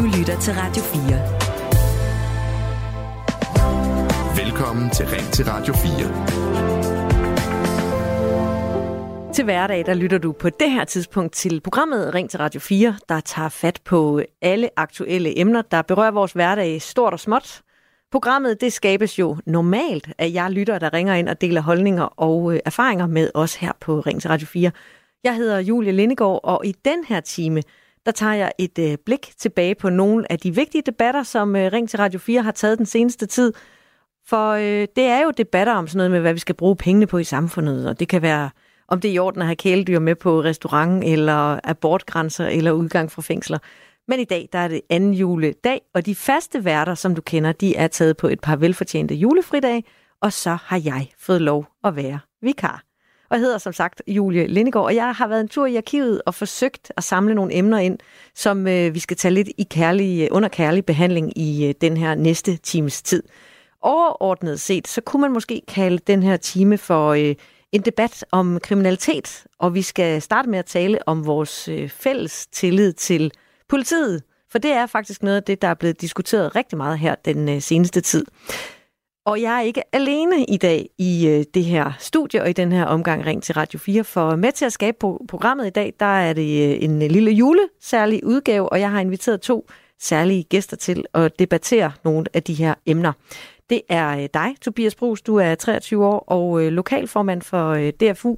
Du lytter til Radio 4. Velkommen til Ring til Radio 4. Til hverdag, der lytter du på det her tidspunkt til programmet Ring til Radio 4, der tager fat på alle aktuelle emner, der berører vores hverdag stort og småt. Programmet det skabes jo normalt af jer lytter, der ringer ind og deler holdninger og øh, erfaringer med os her på Ring til Radio 4. Jeg hedder Julie Lindegård, og i den her time, der tager jeg et øh, blik tilbage på nogle af de vigtige debatter, som øh, Ring til Radio 4 har taget den seneste tid. For øh, det er jo debatter om sådan noget med, hvad vi skal bruge pengene på i samfundet, og det kan være, om det er i orden at have kæledyr med på restaurant, eller abortgrænser, eller udgang fra fængsler. Men i dag, der er det anden juledag, og de faste værter, som du kender, de er taget på et par velfortjente julefridage, og så har jeg fået lov at være vikar. Og jeg hedder som sagt Julie Lindegård, og jeg har været en tur i arkivet og forsøgt at samle nogle emner ind, som øh, vi skal tage lidt i kærlig, øh, under kærlig behandling i øh, den her næste times tid. Overordnet set, så kunne man måske kalde den her time for øh, en debat om kriminalitet, og vi skal starte med at tale om vores øh, fælles tillid til politiet, for det er faktisk noget af det, der er blevet diskuteret rigtig meget her den øh, seneste tid. Og jeg er ikke alene i dag i øh, det her studie og i den her omgang Ring til Radio 4, for med til at skabe på programmet i dag, der er det øh, en øh, lille julesærlig udgave, og jeg har inviteret to særlige gæster til at debattere nogle af de her emner. Det er øh, dig, Tobias Brugs, du er 23 år og øh, lokalformand for DFU,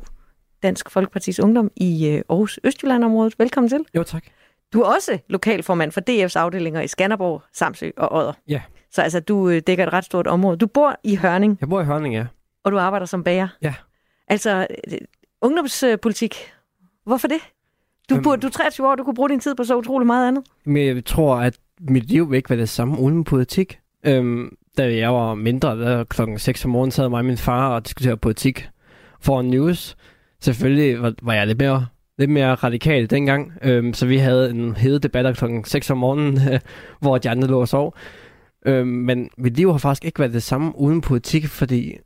Dansk Folkepartis Ungdom i Aarhus Østjylland-området. Velkommen til. Jo, tak. Du er også lokalformand for DF's afdelinger i Skanderborg, Samsø og Odder. Ja. Så altså, du øh, dækker et ret stort område. Du bor i Hørning. Jeg bor i Hørning, ja. Og du arbejder som bager. Ja. Altså, øh, ungdomspolitik, hvorfor det? Du, øhm, du er 23 år, du kunne bruge din tid på så utrolig meget andet. Men jeg tror, at mit liv ikke var det samme uden politik. Øhm, da jeg var mindre, der klokken 6 om morgenen, sad mig og min far og diskuterede politik for en news. Selvfølgelig var, var jeg lidt mere lidt mere radikal dengang. Øhm, så vi havde en hede debat klokken 6 om morgenen, hvor de andre lå og sov. Øhm, men mit liv har faktisk ikke været det samme uden politik, fordi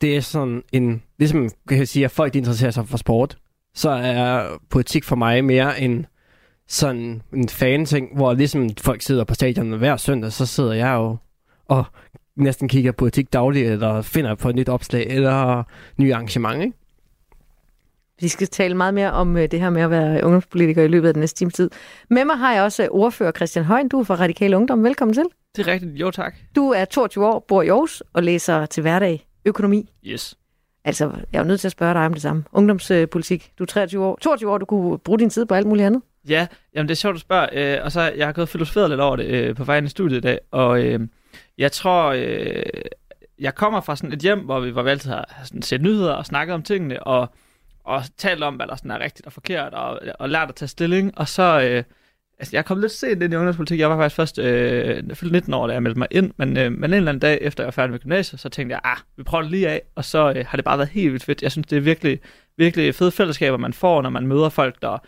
det er sådan en... Ligesom kan jeg sige, at folk interesserer sig for sport, så er politik for mig mere en sådan en fan-ting, hvor ligesom folk sidder på stadion hver søndag, så sidder jeg jo og næsten kigger politik dagligt, eller finder på et nyt opslag, eller nye arrangement, ikke? Vi skal tale meget mere om øh, det her med at være ungdomspolitiker i løbet af den næste time tid. Med mig har jeg også øh, ordfører Christian Højen. Du er fra Radikale Ungdom. Velkommen til. Det er rigtigt. Jo, tak. Du er 22 år, bor i Aarhus og læser til hverdag økonomi. Yes. Altså, jeg er nødt til at spørge dig om det samme. Ungdomspolitik. Du er 23 år. 22 år, du kunne bruge din tid på alt muligt andet. Ja, jamen det er sjovt at spørge. Øh, og så jeg har gået filosoferet lidt over det øh, på vejen i studiet i dag. Og øh, jeg tror, øh, jeg kommer fra sådan et hjem, hvor vi var valgt at sådan, set nyheder og snakket om tingene. Og og talt om, hvad der sådan er rigtigt og forkert, og, og lært at tage stilling. Og så, øh, altså jeg kom lidt sent ind i ungdomspolitik. Jeg var faktisk først øh, fyldt 19 år, da jeg meldte mig ind. Men, øh, men en eller anden dag, efter jeg var færdig med gymnasiet, så tænkte jeg, ah, vi prøver det lige af. Og så øh, har det bare været helt vildt fedt. Jeg synes, det er virkelig, virkelig fede fællesskaber, man får, når man møder folk, der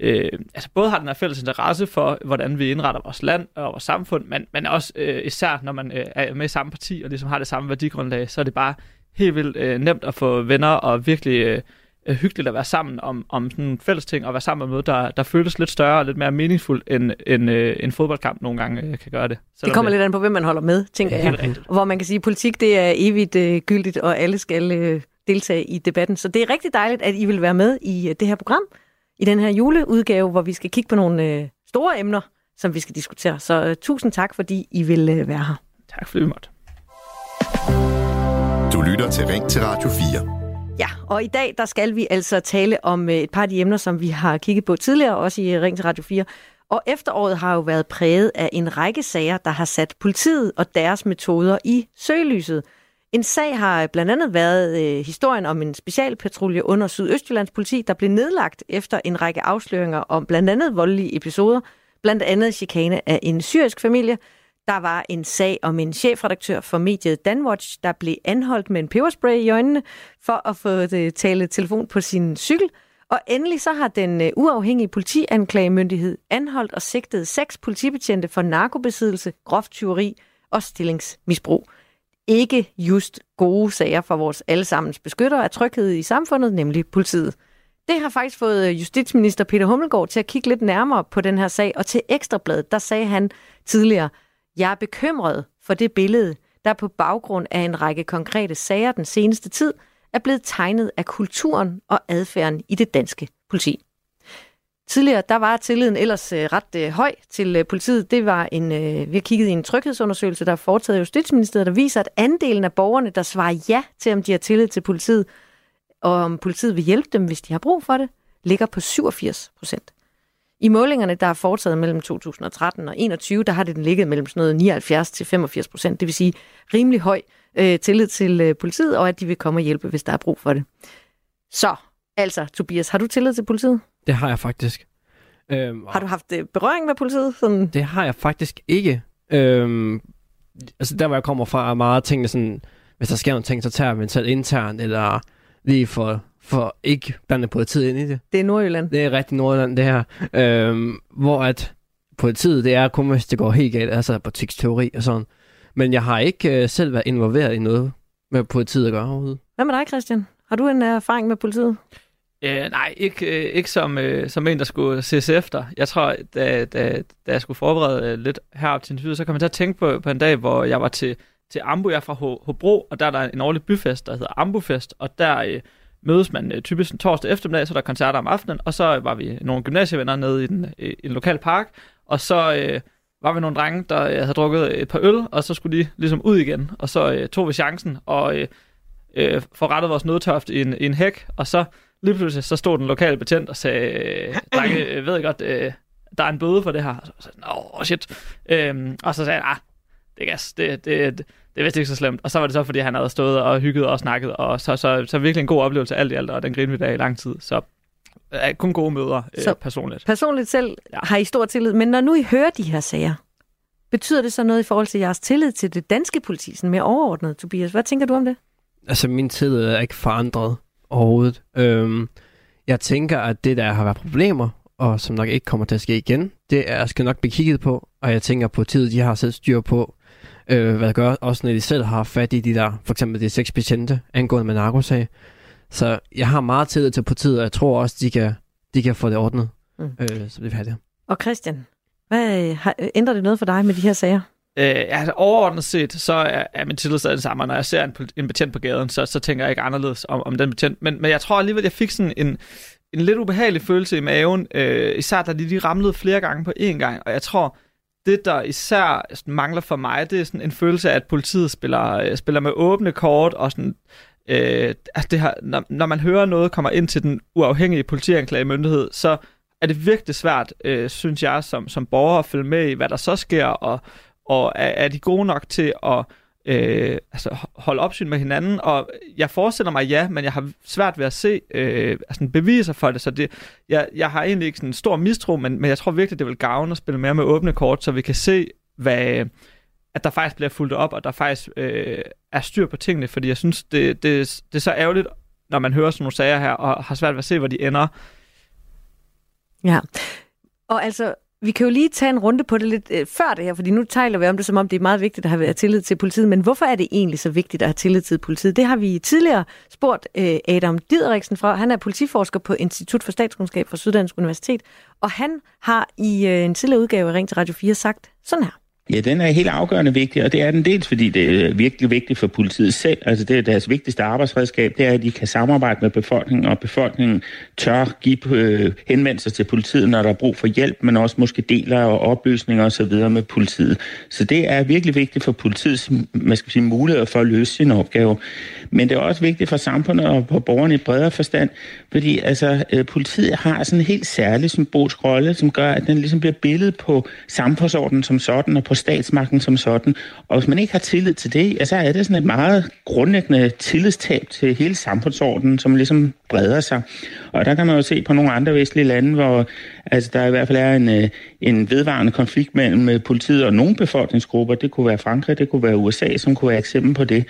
øh, altså både har den her fælles interesse for, hvordan vi indretter vores land og vores samfund, men, men også øh, især, når man øh, er med i samme parti og ligesom har det samme værdigrundlag, så er det bare helt vildt øh, nemt at få venner og virkelig... Øh, øh, hyggeligt at være sammen om, om sådan en fælles ting, og være sammen med noget, der, der føles lidt større og lidt mere meningsfuldt, end, end øh, en fodboldkamp nogle gange øh, kan gøre det. Det kommer det... lidt an på, hvem man holder med, tænker ja, jeg. Hvor man kan sige, at politik det er evigt øh, gyldigt, og alle skal øh, deltage i debatten. Så det er rigtig dejligt, at I vil være med i øh, det her program, i den her juleudgave, hvor vi skal kigge på nogle øh, store emner, som vi skal diskutere. Så øh, tusind tak, fordi I vil øh, være her. Tak for det, vi måtte. Du lytter til Ring til Radio 4. Ja, og i dag der skal vi altså tale om øh, et par af de emner, som vi har kigget på tidligere, også i Ring til Radio 4. Og efteråret har jo været præget af en række sager, der har sat politiet og deres metoder i søgelyset. En sag har blandt andet været øh, historien om en specialpatrulje under Sydøstjyllands politi, der blev nedlagt efter en række afsløringer om blandt andet voldelige episoder, blandt andet chikane af en syrisk familie, der var en sag om en chefredaktør for mediet Danwatch, der blev anholdt med en peberspray i øjnene for at få øh, det tale telefon på sin cykel. Og endelig så har den øh, uafhængige politianklagemyndighed anholdt og sigtet seks politibetjente for narkobesiddelse, groft tyveri og stillingsmisbrug. Ikke just gode sager for vores allesammens beskytter af tryghed i samfundet, nemlig politiet. Det har faktisk fået øh, justitsminister Peter Hummelgaard til at kigge lidt nærmere på den her sag, og til Ekstrabladet, der sagde han tidligere, jeg er bekymret for det billede, der på baggrund af en række konkrete sager den seneste tid er blevet tegnet af kulturen og adfærden i det danske politi. Tidligere der var tilliden ellers øh, ret øh, høj til øh, politiet. Det var en, øh, vi har kigget i en tryghedsundersøgelse, der er foretaget af Justitsministeriet, der viser, at andelen af borgerne, der svarer ja til, om de har tillid til politiet, og om politiet vil hjælpe dem, hvis de har brug for det, ligger på 87 procent. I målingerne, der er foretaget mellem 2013 og 2021, der har det den ligget mellem sådan noget 79 til 85 procent, det vil sige rimelig høj øh, tillid til øh, politiet, og at de vil komme og hjælpe, hvis der er brug for det. Så, altså, Tobias, har du tillid til politiet? Det har jeg faktisk. Øhm, Har du haft øh, berøring med politiet? Sådan? Det har jeg faktisk ikke. Øhm, altså der, hvor jeg kommer fra, er meget tingene sådan, hvis der sker nogle ting, så tager jeg mentalt internt, eller lige for, for ikke blande politiet ind i det. Det er Nordjylland. Det er rigtig Nordjylland, det her. Øhm, hvor at politiet, det er kun, hvis det går helt galt, altså butiksteori og sådan. Men jeg har ikke øh, selv været involveret i noget med politiet at gøre overhovedet. Hvad med dig, Christian? Har du en øh, erfaring med politiet? Øh, nej, ikke, øh, ikke som, øh, som en, der skulle ses efter. Jeg tror, da, da, da jeg skulle forberede øh, lidt herop til interviewet, så kom jeg til at tænke på, på en dag, hvor jeg var til, til Ambu. Jeg er fra Ho- Hobro, og der er der en årlig byfest, der hedder Ambufest, og der øh, mødes man øh, typisk en torsdag eftermiddag, så er der koncerter om aftenen, og så var vi nogle gymnasievenner nede i, den, øh, i en lokal park, og så øh, var vi nogle drenge, der øh, havde drukket et par øl, og så skulle de ligesom ud igen, og så øh, tog vi chancen, og øh, øh, forrettede vores nødtøft i en, i en hæk, og så lige pludselig så stod den lokale betjent og sagde, øh, drenge, øh, ved I godt, øh, der er en bøde for det her. Og så sagde jeg, åh, shit. Øhm, og så sagde han, ah, det er gas, det, det, det, det er vist ikke så slemt. Og så var det så, fordi han havde stået og hygget og snakket, og så, så, så virkelig en god oplevelse alt i alt, og den grinede vi der i lang tid. Så øh, kun gode møder øh, Så- personligt. Personligt selv Ja. har I stor tillid, men når nu I hører de her sager, betyder det så noget i forhold til jeres tillid til det danske politi, sådan mere overordnet, Tobias? Hvad tænker du om det? Altså, min tillid er ikke forandret overhovedet. Øhm, jeg tænker, at det, der har været problemer, og som nok ikke kommer til at ske igen, det er, skal nok blive kigget på, og jeg tænker på tid, de har selv styr på, øh, hvad det gør, også når de selv har fat i de der, for eksempel de seks betjente, angående med narkosag. Så jeg har meget tillid til politiet, og jeg tror også, de kan, de kan få det ordnet, Mm. øh, så det vil have det. Og Christian, hvad, øh, har, ændrer det noget for dig med de her sager? Øh, altså overordnet set, så er, er min tillid stadig den samme, når jeg ser en, en betjent på gaden, så, så tænker jeg ikke anderledes om, om den betjent. Men, men jeg tror alligevel, jeg fik sådan en, en lidt ubehagelig følelse i maven, øh, især da de, de ramlede flere gange på én gang, og jeg tror, det der især mangler for mig, det er sådan en følelse af, at politiet spiller, øh, spiller med åbne kort, og sådan, øh, altså det her, når, når man hører noget kommer ind til den uafhængige politianklagemyndighed, så er det virkelig svært, øh, synes jeg, som, som borger at følge med i, hvad der så sker, og, og er, er de gode nok til at øh, altså, holde opsyn med hinanden? Og jeg forestiller mig ja, men jeg har svært ved at se øh, altså, beviser for det, så det, jeg, jeg har egentlig ikke sådan en stor mistro, men, men jeg tror virkelig, det vil gavne at spille mere med åbne kort, så vi kan se, hvad, at der faktisk bliver fulgt op, og der faktisk øh, er styr på tingene, fordi jeg synes, det, det, det er så ærgerligt, når man hører sådan nogle sager her, og har svært ved at se, hvor de ender. Ja. Og altså, vi kan jo lige tage en runde på det lidt øh, før det her, fordi nu taler vi om det, som om det er meget vigtigt at have tillid til politiet. Men hvorfor er det egentlig så vigtigt at have tillid til politiet? Det har vi tidligere spurgt øh, Adam Dideriksen fra. Han er politiforsker på Institut for Statskundskab fra Syddansk Universitet. Og han har i øh, en tidligere udgave af Ring til Radio 4 sagt sådan her. Ja, den er helt afgørende vigtig, og det er den dels, fordi det er virkelig vigtigt for politiet selv. Altså det er deres vigtigste arbejdsredskab, det er, at de kan samarbejde med befolkningen, og befolkningen tør give øh, henvendelser til politiet, når der er brug for hjælp, men også måske deler og oplysninger osv. med politiet. Så det er virkelig vigtigt for politiets man skal sige, muligheder for at løse sin opgave. Men det er også vigtigt for samfundet og for borgerne i bredere forstand, fordi altså, øh, politiet har sådan en helt særlig symbolsk rolle, som gør, at den ligesom bliver billedet på samfundsordenen som sådan, og på statsmagten som sådan. Og hvis man ikke har tillid til det, ja, så er det sådan et meget grundlæggende tillidstab til hele samfundsordenen, som ligesom breder sig. Og der kan man jo se på nogle andre vestlige lande, hvor altså, der i hvert fald er en, øh, en vedvarende konflikt mellem øh, politiet og nogle befolkningsgrupper. Det kunne være Frankrig, det kunne være USA, som kunne være eksempel på det.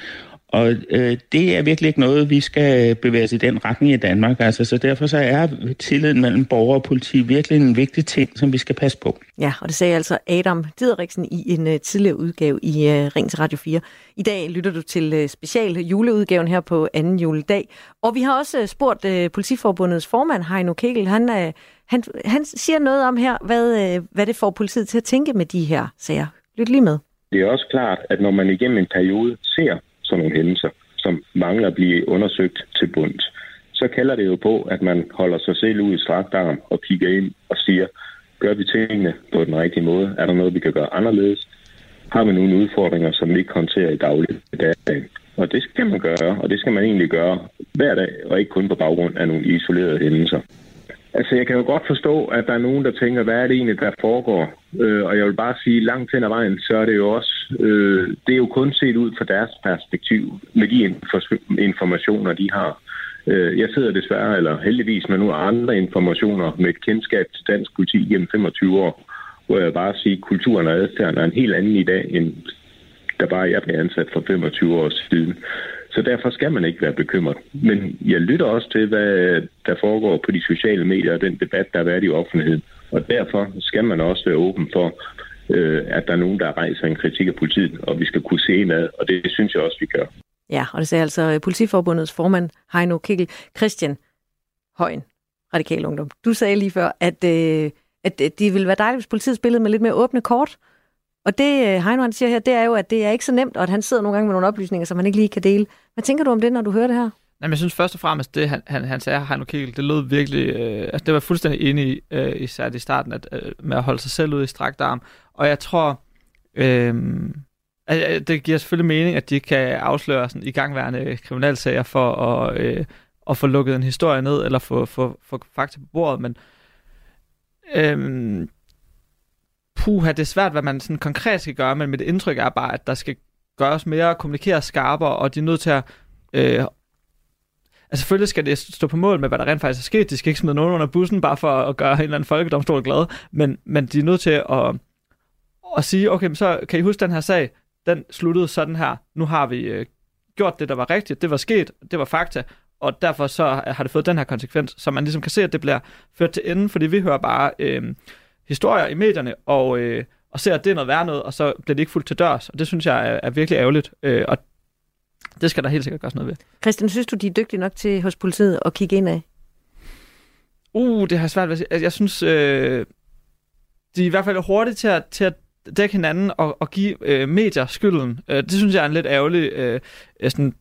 Og øh, det er virkelig ikke noget, vi skal bevæge os i den retning i Danmark. Altså, så derfor så er tilliden mellem borger og politi virkelig en vigtig ting, som vi skal passe på. Ja, og det sagde altså Adam Didriksen i en uh, tidligere udgave i uh, Ring til Radio 4. I dag lytter du til uh, special juleudgaven her på anden juledag. Og vi har også uh, spurgt uh, Politiforbundets formand, Heino Kegel. Han, uh, han, han siger noget om her, hvad, uh, hvad det får politiet til at tænke med de her sager. Lyt lige med. Det er også klart, at når man igennem en periode ser sådan nogle hændelser, som mangler at blive undersøgt til bunds, så kalder det jo på, at man holder sig selv ud i strakt arm og kigger ind og siger, gør vi tingene på den rigtige måde? Er der noget, vi kan gøre anderledes? Har vi nogle udfordringer, som vi ikke håndterer i dagligdagen? Og det skal man gøre, og det skal man egentlig gøre hver dag, og ikke kun på baggrund af nogle isolerede hændelser. Altså, jeg kan jo godt forstå, at der er nogen, der tænker, hvad er det egentlig, der foregår? Øh, og jeg vil bare sige, langt hen ad vejen, så er det jo også, øh, det er jo kun set ud fra deres perspektiv, med de informationer, de har. Øh, jeg sidder desværre, eller heldigvis med nogle andre informationer, med et kendskab til dansk politi gennem 25 år, hvor jeg bare siger, at kulturen og adfærden er en helt anden i dag, end der bare jeg blev ansat for 25 år siden. Så derfor skal man ikke være bekymret. Men jeg lytter også til, hvad der foregår på de sociale medier og den debat, der har været i offentligheden. Og derfor skal man også være åben for, øh, at der er nogen, der rejser en kritik af politiet, og vi skal kunne se med, og det synes jeg også, vi gør. Ja, og det sagde altså øh, Politiforbundets formand, Heino Kikkel. Christian Højen, Radikal Ungdom. Du sagde lige før, at, øh, at det ville være dejligt, hvis politiet spillede med lidt mere åbne kort. Og det øh, Heino han siger her, det er jo, at det er ikke så nemt, og at han sidder nogle gange med nogle oplysninger, som han ikke lige kan dele. Hvad tænker du om det, når du hører det her? Jamen, jeg synes først og fremmest, det han, han, han sagde, Heino Kegel, det lød virkelig, øh, altså det var fuldstændig enig i, øh, især i starten, at, øh, med at holde sig selv ud i strakt arm. Og jeg tror, øh, altså, det giver selvfølgelig mening, at de kan afsløre sådan, igangværende kriminalsager for at, øh, at få lukket en historie ned, eller få, få, få fakta på bordet, men øh, puha, det er svært, hvad man sådan konkret skal gøre, men mit indtryk er bare, at der skal gøres mere, kommunikere skarpere, og de er nødt til at... Øh, altså selvfølgelig skal det stå på mål med, hvad der rent faktisk er sket. De skal ikke smide nogen under bussen, bare for at gøre en eller anden folkedomstol glad, men, men de er nødt til at, at sige, okay, så kan I huske den her sag? Den sluttede sådan her. Nu har vi øh, gjort det, der var rigtigt. Det var sket. Det var fakta og derfor så har det fået den her konsekvens, så man ligesom kan se, at det bliver ført til enden, fordi vi hører bare øh, historier i medierne, og, øh, og ser, at det er noget værd noget, og så bliver det ikke fuldt til dørs. Og det synes jeg er, er virkelig ærgerligt, øh, og det skal der helt sikkert gøres noget ved. Christian, synes du, de er dygtige nok til hos politiet at kigge ind af? Uh, det har svært ved at sige. Altså, jeg synes, øh, de er i hvert fald hurtige til at, til at dække hinanden og, og give øh, medier skylden. Øh, det synes jeg er en lidt ærgerlig øh, sådan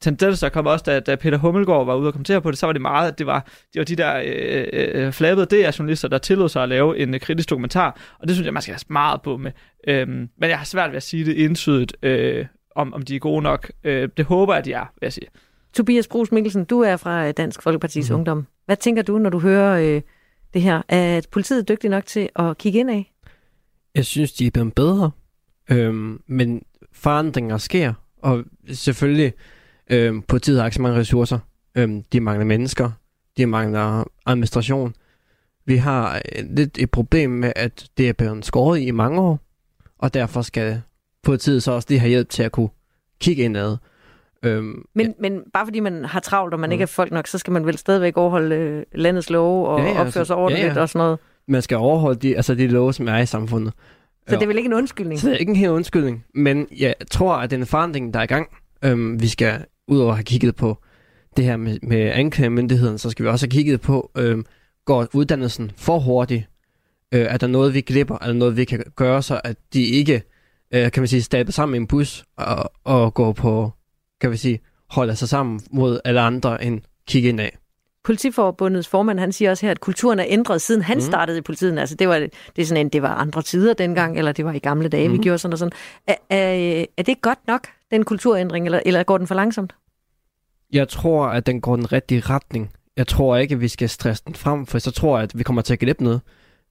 tendens, der kom også, da, da Peter Hummelgaard var ude og kommentere på det, så var det meget, at det var, det var de der øh, øh, flabede DR-journalister, der tillod sig at lave en øh, kritisk dokumentar, og det synes jeg, man skal have meget på med. Øhm, men jeg har svært ved at sige det indsydigt, øh, om, om de er gode nok. Øh, det håber jeg, de er, vil jeg sige. Tobias Brugs Mikkelsen, du er fra øh, Dansk Folkepartis mm. Ungdom. Hvad tænker du, når du hører øh, det her? Er politiet dygtig nok til at kigge ind af? Jeg synes, de er blevet bedre. Øhm, men forandringer sker, og selvfølgelig Øhm, politiet har ikke så mange ressourcer. Øhm, de mangler mennesker. De mangler administration. Vi har øh, lidt et problem med, at det er blevet skåret i mange år, og derfor skal politiet så også lige have hjælp til at kunne kigge indad. Øhm, men, ja. men bare fordi man har travlt, og man mm. ikke er folk nok, så skal man vel stadigvæk overholde øh, landets love og ja, ja, opføre altså, sig ordentligt ja, ja. og sådan noget. Man skal overholde de, altså de love, som er i samfundet. Så det er vel ikke en undskyldning? Så det er ikke en helt undskyldning, men jeg tror, at den forandring, der er i gang, øhm, vi skal udover at have kigget på det her med, med anklagemyndigheden, så skal vi også have kigget på, øh, går uddannelsen for hurtigt? Øh, er der noget, vi glipper? Er der noget, vi kan gøre, så at de ikke, øh, kan man sige, stabler sammen i en bus og, og går på, kan vi sige, holder sig sammen mod alle andre end kigge ind af? Politiforbundets formand, han siger også her, at kulturen er ændret, siden han mm. startede i politiet. Altså, det var, det er sådan en, det var andre tider dengang, eller det var i gamle dage, mm. vi gjorde sådan og sådan. Er, er, er det godt nok, den kulturændring, eller, eller går den for langsomt? Jeg tror, at den går den rigtige retning. Jeg tror ikke, at vi skal stresse den frem, for så tror jeg, at vi kommer til at glippe noget.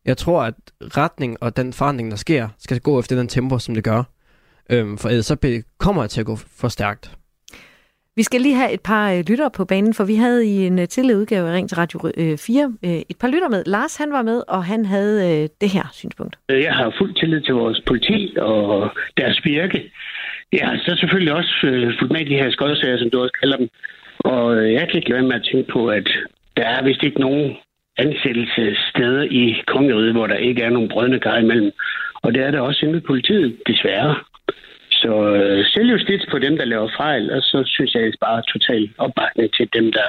Jeg tror, at retning og den forandring, der sker, skal gå efter den tempo, som det gør. Øhm, for ellers så kommer det til at gå for stærkt. Vi skal lige have et par øh, lyttere på banen, for vi havde i en øh, tidligere udgave af Ring til Radio øh, 4 øh, et par lytter med. Lars han var med, og han havde det her synspunkt. Jeg har fuld tillid til vores politi og deres virke. Ja, så er selvfølgelig også fuldt med i de her skodsager, som du også kalder dem. Og jeg kan ikke lade være med at tænke på, at der er vist ikke nogen ansættelsessteder i kongeriget, hvor der ikke er nogen brødne kar imellem. Og det er der også inde i politiet, desværre. Så øh, selvjustits på dem, der laver fejl, og så synes jeg bare total opbakning til dem, der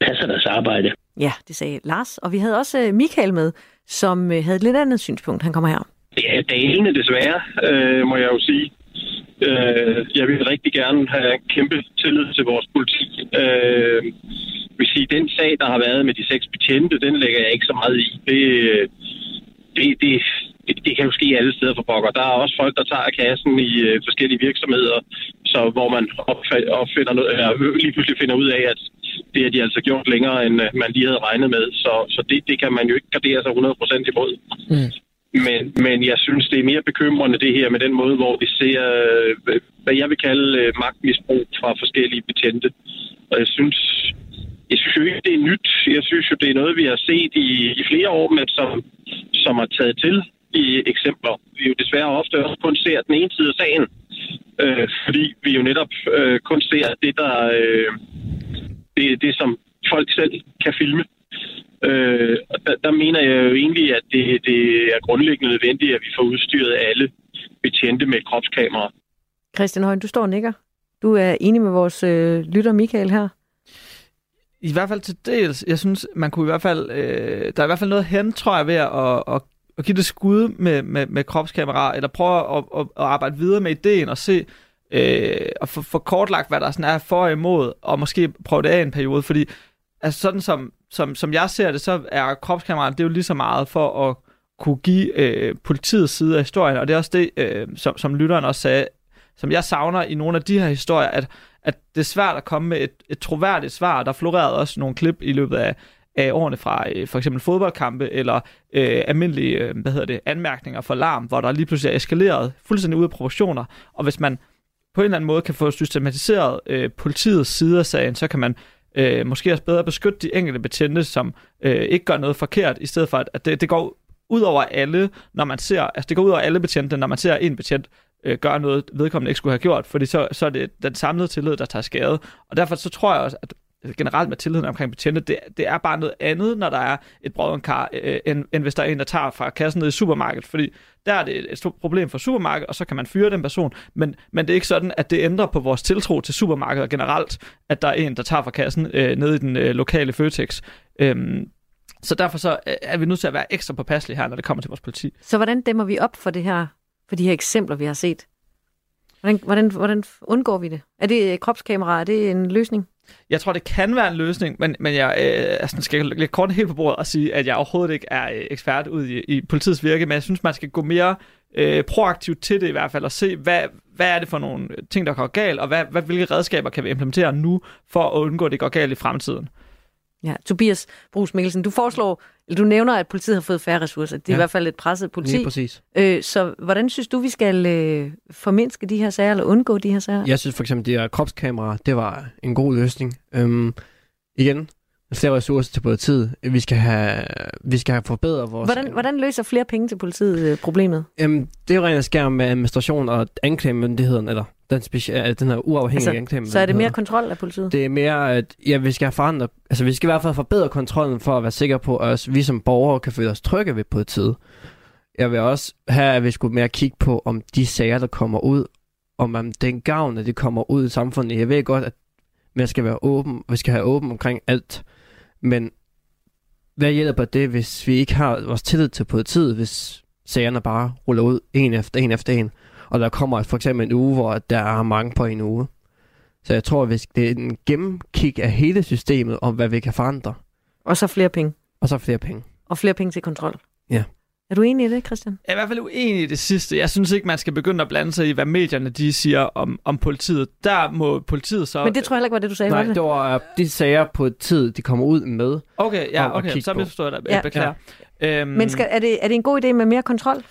passer deres arbejde. Ja, det sagde Lars. Og vi havde også øh, Michael med, som øh, havde et lidt andet synspunkt. Han kommer her. Ja, dalende desværre, øh, må jeg jo sige. Øh, jeg vil rigtig gerne have kæmpe tillid til vores politi. Øh, vil sige, den sag, der har været med de seks betjente, den lægger jeg ikke så meget i. Det, det, det, det, det kan jo ske alle steder for pokker. Der er også folk, der tager kassen i øh, forskellige virksomheder, så hvor man opfinder noget, eller lige pludselig finder ud af, at det har de altså gjort længere, end øh, man lige havde regnet med. Så, så det, det kan man jo ikke gardere sig 100% imod. Mm. Men, men jeg synes, det er mere bekymrende det her med den måde, hvor vi ser, øh, hvad jeg vil kalde øh, magtmisbrug fra forskellige betjente. Og jeg synes, jeg synes jo ikke, det er nyt. Jeg synes jo, det er noget, vi har set i, i flere år, men som, som har taget til i eksempler. Vi jo desværre ofte også kun ser den ene side af sagen, øh, fordi vi jo netop øh, kun ser det, der øh, det, det, som folk selv kan filme. Øh, og der, der mener jeg jo egentlig, at det, det er grundlæggende nødvendigt, at vi får udstyret alle betjente med kropskamera. Christian Højen, du står og nikker. Du er enig med vores øh, lytter Michael her. I hvert fald til dels. Jeg synes, man kunne i hvert fald... Øh, der er i hvert fald noget hen, tror jeg, ved at, at, at give det skud med, med, med kropskamera, eller prøve at, at, at arbejde videre med ideen og se, øh, og få, få kortlagt, hvad der sådan er for og imod, og måske prøve det af en periode, fordi altså sådan som, som, som jeg ser det, så er kropskameraet, det er jo lige så meget for at kunne give øh, politiets side af historien, og det er også det, øh, som, som lytteren også sagde, som jeg savner i nogle af de her historier, at, at det er svært at komme med et, et troværdigt svar. Der florerede også nogle klip i løbet af, af årene fra øh, for eksempel fodboldkampe eller øh, almindelige øh, hvad hedder det, anmærkninger for larm, hvor der lige pludselig er eskaleret fuldstændig ud af proportioner. Og hvis man på en eller anden måde kan få systematiseret øh, politiets side af sagen, så kan man øh, måske også bedre beskytte de enkelte betjente, som øh, ikke gør noget forkert, i stedet for, at det, det går ud over alle, når man ser, altså det går ud over alle betjente, når man ser en betjent øh, gøre noget, vedkommende ikke skulle have gjort, fordi så, så er det den samlede tillid, der tager skade. Og derfor så tror jeg også, at generelt med tilliden omkring betjente, det, det er bare noget andet, når der er et brødrenkar, øh, end, end hvis der er en, der tager fra kassen ned i supermarkedet, fordi der er det et stort problem for supermarkedet, og så kan man fyre den person, men, men det er ikke sådan, at det ændrer på vores tiltro til supermarkedet generelt, at der er en, der tager fra kassen øh, ned i den øh, lokale Føtex. Øhm, så derfor så øh, er vi nødt til at være ekstra påpasselige her, når det kommer til vores politi. Så hvordan dæmmer vi op for det her, for de her eksempler, vi har set? Hvordan, hvordan, hvordan undgår vi det? Er det øh, kropskamera? Er det en løsning? Jeg tror, det kan være en løsning, men, men jeg øh, altså, skal lægge kort helt på bordet og sige, at jeg overhovedet ikke er øh, ekspert ud i, i politiets virke, men jeg synes, man skal gå mere øh, proaktivt til det i hvert fald, og se, hvad, hvad er det for nogle ting, der går galt, og hvad, hvad, hvilke redskaber kan vi implementere nu, for at undgå, at det går galt i fremtiden. Ja, Tobias Brugs Mikkelsen, du foreslår, eller du nævner, at politiet har fået færre ressourcer. Det er ja. i hvert fald et presset politi. Lige præcis. Øh, så hvordan synes du, vi skal øh, formindske de her sager, eller undgå de her sager? Jeg synes for eksempel, det her kropskamera, det var en god løsning. Øhm, igen, flere ressourcer til politiet. Vi skal have, vi skal have forbedret vores... Hvordan, hvordan løser flere penge til politiet øh, problemet? Jamen, det er jo rent med administration og anklagemyndigheden, eller den, speci- den her uafhængige altså, anklagemyndighed. Så er det mere kontrol af politiet? Det er mere, at ja, vi skal have forandret... Altså, vi skal i hvert fald forbedre kontrollen for at være sikre på, at vi som borgere kan føle os trygge ved politiet. Jeg vil også have, at vi skulle mere kigge på, om de sager, der kommer ud, om den gavn, at det kommer ud i samfundet. Jeg ved godt, at man skal være åben, vi skal have åben omkring alt. Men hvad hjælper det, hvis vi ikke har vores tillid til politiet, hvis sagerne bare ruller ud en efter en efter en, og der kommer for eksempel en uge, hvor der er mange på en uge. Så jeg tror, at det er en gennemkig af hele systemet om, hvad vi kan forandre. Og så flere penge. Og så flere penge. Og flere penge til kontrol. Ja. Er du enig i det, Christian? Jeg er i hvert fald uenig i det sidste. Jeg synes ikke, man skal begynde at blande sig i, hvad medierne de siger om, om politiet. Der må politiet så... Men det tror jeg heller ikke var det, du sagde. Nej, det? det var de sager på tid, de kommer ud med. Okay, ja, okay. Så misforstår jeg dig. Ja. Beklager. Ja. Øhm... Men skal, er, det, er det en god idé med mere kontrol?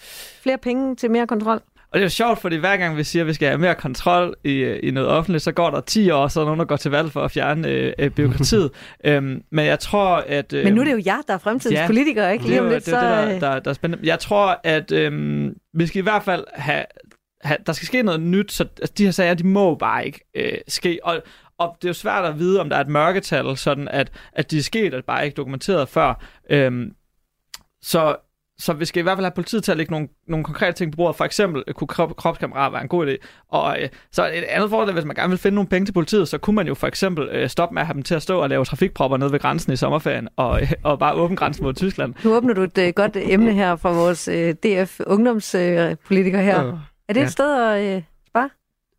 Flere penge til mere kontrol? Og det er jo sjovt, fordi hver gang vi siger, at vi skal have mere kontrol i, i noget offentligt, så går der 10 år, så er nogen, der går til valg for at fjerne øh, øh, byråkratiet. øhm, men jeg tror, at... Øh, men nu er det jo jer, der er fremtidens ja, politikere, ikke? Lige om lidt, det er så... det, der, der, der er spændende. Jeg tror, at øh, vi skal i hvert fald have ha, der skal ske noget nyt, så altså, de her sager, de må bare ikke øh, ske. Og, og det er jo svært at vide, om der er et mørketal, sådan at, at de er sket, at bare ikke dokumenteret før. Øhm, så, så vi skal i hvert fald have politiet til at lægge nogle, nogle konkrete ting på bordet. For eksempel øh, kunne krop, kropskamera være en god idé. Og øh, så et andet fordel, hvis man gerne vil finde nogle penge til politiet, så kunne man jo for eksempel øh, stoppe med at have dem til at stå og lave trafikpropper nede ved grænsen i sommerferien, og, øh, og bare åbne grænsen mod Tyskland. Nu åbner du et øh, godt emne her fra vores øh, DF-ungdomspolitiker her. Øh, Er det ja. et sted at øh?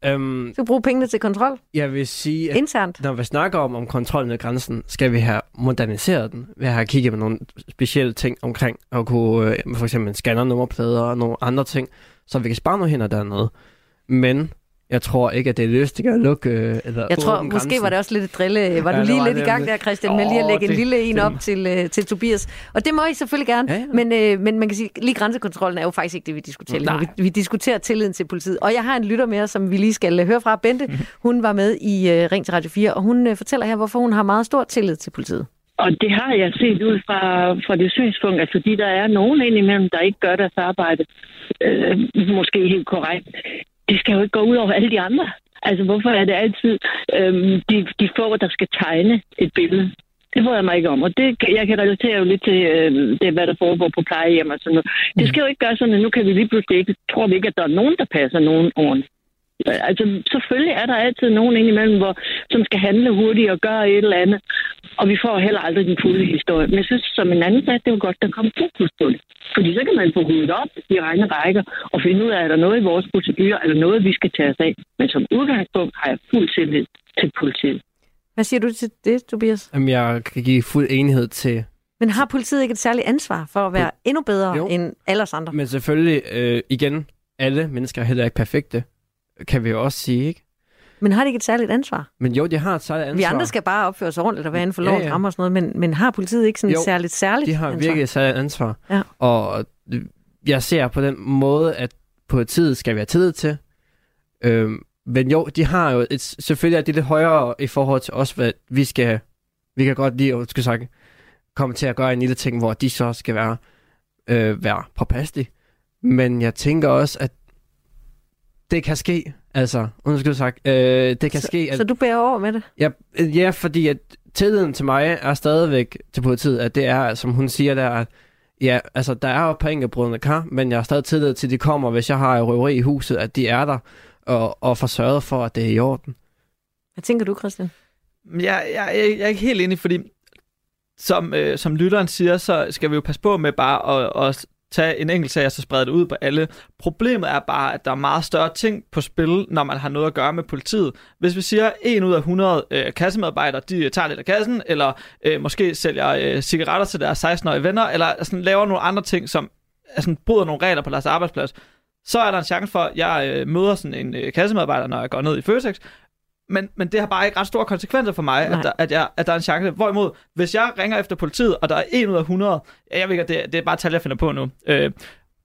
Øhm, Skal bruge pengene til kontrol jeg vil sige, at internt? når vi snakker om, om kontrollen af grænsen, skal vi have moderniseret den. Vi har kigget på nogle specielle ting omkring, at kunne øh, for eksempel scanne nummerplader og nogle andre ting, så vi kan spare nogle hænder dernede. Men jeg tror ikke, at det er løsning at lukke øh, eller Jeg tror, måske grænsen. var det også lidt et drille. Var Ja, du det lige var lidt i gang der, Christian, med lige at Åh, lægge en det- lille en det- op til, øh, til Tobias? Og det må I selvfølgelig gerne. Ja, ja. Men, øh, men man kan sige, lige grænsekontrollen er jo faktisk ikke det, vi diskuterer lige nu. Nej. Vi, vi diskuterer tilliden til politiet. Og jeg har en lytter med os, som vi lige skal øh, høre fra. Bente, hun var med i øh, Ring til Radio 4, og hun øh, fortæller her, hvorfor hun har meget stor tillid til politiet. Og det har jeg set ud fra, fra det synspunkt, at fordi der er nogen indimellem, der ikke gør deres arbejde, øh, måske helt korrekt, det skal jo ikke gå ud over alle de andre. Altså, hvorfor er det altid øh, de, de få, der skal tegne et billede? Det bryder jeg mig ikke om, og det, jeg kan relatere jo lidt til øh, det, hvad der foregår på plejehjem og sådan noget. Det skal jo ikke gøre sådan, at nu kan vi lige pludselig ikke, tror vi ikke, at der er nogen, der passer nogen ordentligt. Altså, selvfølgelig er der altid nogen indimellem, hvor, som skal handle hurtigt og gøre et eller andet. Og vi får heller aldrig den fulde historie. Men jeg synes, som en anden sagde, det var godt, der kom fokus på det. Fordi så kan man få ryddet op i regne rækker og finde ud af, er der noget i vores procedurer, er der noget, vi skal tage os af. Men som udgangspunkt har jeg fuld tillid til politiet. Hvad siger du til det, Tobias? Jamen, jeg kan give fuld enighed til Men har politiet ikke et særligt ansvar for at være endnu bedre Jo. end alle os andre? Men selvfølgelig, øh, igen, alle mennesker er heller ikke perfekte, kan vi jo også sige, ikke? Men har de ikke et særligt ansvar? Men jo, de har et særligt ansvar. Vi andre skal bare opføre os ordentligt og være inden for Ja, lovens ja. rammer og sådan noget, men, men har politiet ikke sådan et Jo, særligt, særligt De har ansvar? virkelig et særligt ansvar. Ja. Og jeg ser på den måde, at politiet skal være tillid til. Øhm, men jo, de har jo et, selvfølgelig er det lidt højere i forhold til os, hvad vi skal, vi kan godt lide, skal sagt, komme til at gøre en lille ting, hvor de så skal være, øh, være påpasselige. Men jeg tænker også, at det kan ske, altså, undskyld sagt, øh, det kan så, ske, at så du bærer over med det? Ja, øh, ja, fordi at tilliden til mig er stadigvæk til politiet, at det er, som hun siger der, at ja, altså der er jo på enkelte brudende kar, men jeg har stadig tillid til, at de kommer, hvis jeg har et røveri i huset, at de er der og, og får sørget for, at det er i orden. Hvad tænker du, Christian? Jeg, jeg, jeg, jeg er ikke helt enig, fordi som, øh, som lytteren siger, så skal vi jo passe på med bare at, at tage en enkelt sag og så sprede det ud på alle. Problemet er bare, at der er meget større ting på spil, når man har noget at gøre med politiet. Hvis vi siger, at en ud af 100 øh, kassemedarbejdere, de øh, tager lidt af kassen, eller øh, måske sælger øh, cigaretter til deres 16-årige venner, eller sådan, laver nogle andre ting, som altså, bryder nogle regler på deres arbejdsplads, så er der en chance for, at jeg øh, møder sådan en øh, kassemedarbejder, når jeg går ned i Føtex, men, men det har bare ikke ret store konsekvenser for mig, Nej. at der, at, jeg, at der er en chance. Hvorimod, hvis jeg ringer efter politiet, og der er 1 ud af 100, ja, jeg ved ikke, det, det er bare tal, jeg finder på nu, øh,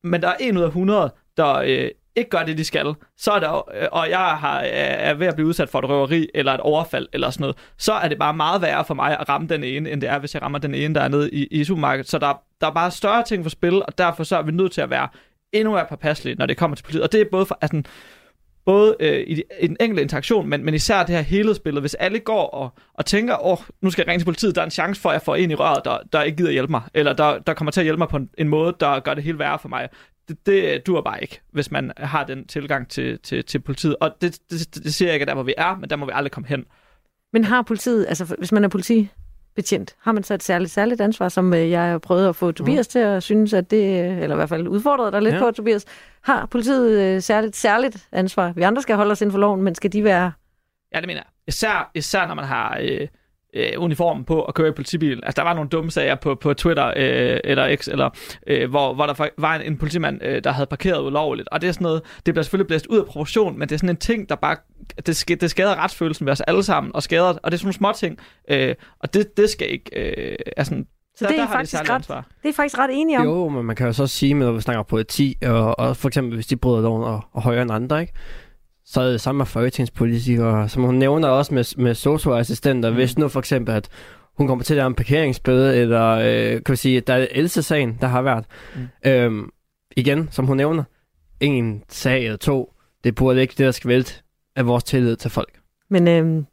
men der er 1 ud af 100, der øh, ikke gør det, de skal, så er der, øh, og jeg har, er ved at blive udsat for et røveri, eller et overfald, eller sådan noget, så er det bare meget værre for mig at ramme den ene, end det er, hvis jeg rammer den ene, der er nede i, i supermarkedet. Så der, der er bare større ting for spil, og derfor så er vi nødt til at være endnu mere påpasselige, når det kommer til politiet. Og det er både for, altså, både øh, i, de, i den enkelte interaktion, men, men især det her helhedsbillede. Hvis alle går og, og tænker, åh, oh, nu skal jeg ringe til politiet, der er en chance for, at jeg får en i røret, der, der ikke gider hjælpe mig, eller der, der kommer til at hjælpe mig på en, en måde, der gør det helt værre for mig. Det, det duer bare ikke, hvis man har den tilgang til, til, til politiet. Og det, det, det siger jeg ikke at der, hvor vi er, men der må vi aldrig komme hen. Men har politiet, altså hvis man er politi, politibetjent, har man så et særligt, særligt ansvar, som øh, jeg har prøvet at få Tobias til at synes, at det, øh, eller i hvert fald udfordret dig lidt Ja. på, Tobias. Har politiet øh, særligt, særligt ansvar? Vi andre skal holde os inden for loven, men skal de være... Ja, det mener jeg. Især, især når man har øh, øh, uniformen på og kører i politibil. Altså, der var nogle dumme sager på, på Twitter øh, eller X, eller, øh, hvor, hvor der var en, en politimand, øh, der havde parkeret ulovligt. Og det er sådan noget, det bliver selvfølgelig blæst ud af proportion, men det er sådan en ting, der bare, det, sk- det skader retsfølelsen ved os alle sammen, og skader, og det er sådan nogle små ting. Øh, og det, det skal ikke, øh, altså, Så der, det er der de faktisk særligt ret, ansvar. det er faktisk ret enige om. Jo, men man kan jo så sige, når vi snakker politi, og, og for eksempel hvis de bryder loven og, og højere end andre, ikke? Så er det samme med folketingspolitikere, som hun nævner også med, med socioassistenter. Mm. Hvis nu for eksempel, at hun kommer til at en parkeringsbøde, eller øh, kan vi sige, at der er Else-sagen, der har været. Mm. Øhm, igen, som hun nævner, en sag eller to, det burde ikke det, der skal vælte af vores tillid til folk. Men øh,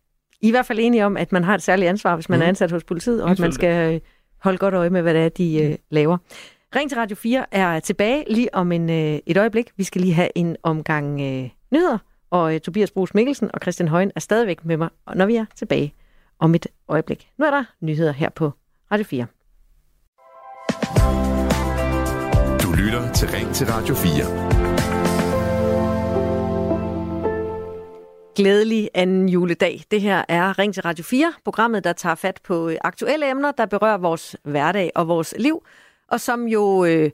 I er i hvert fald enige om, at man har et særligt ansvar, hvis man Mhm. er ansat hos politiet, og at man skal øh, holde godt øje med, hvad det er, de øh, laver. Ring til Radio 4 er tilbage lige om en, øh, et øjeblik. Vi skal lige have en omgang øh, nyheder, og øh, Tobias Brugs Mikkelsen og Christian Højen er stadigvæk med mig, når vi er tilbage om et øjeblik. Nu er der nyheder her på Radio 4. Du lytter til Ring til Radio 4. Glædelig anden juledag. Det her er Ring til Radio 4, programmet, der tager fat på øh, aktuelle emner, der berører vores hverdag og vores liv, og som jo øh,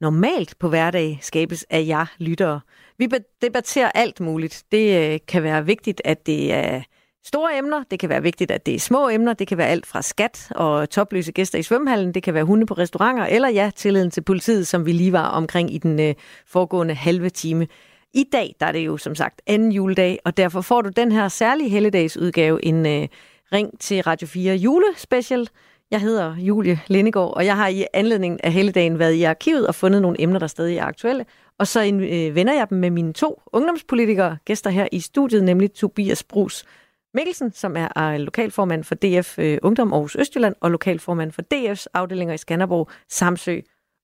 normalt på hverdag skabes af jer lyttere. Vi debatterer alt muligt. Det øh, kan være vigtigt, at det er store emner, det kan være vigtigt, at det er små emner, det kan være alt fra skat og topløse gæster i svømmehallen, det kan være hunde på restauranter, eller ja, tilliden til politiet, som vi lige var omkring i den øh, foregående halve time. I dag der er det jo som sagt anden juledag, og derfor får du den her særlige helligdagsudgave, en øh, ring til Radio 4 julespecial. Jeg hedder Julie Lindegård, og jeg har i anledning af helligdagen været i arkivet og fundet nogle emner, der stadig er aktuelle. Og så øh, vender jeg dem med mine to ungdomspolitikere, gæster her i studiet, nemlig Tobias Brugs Mikkelsen, som er øh, lokalformand for DF øh, Ungdom Aarhus Østjylland, og lokalformand for DF's afdelinger i Skanderborg, Samsø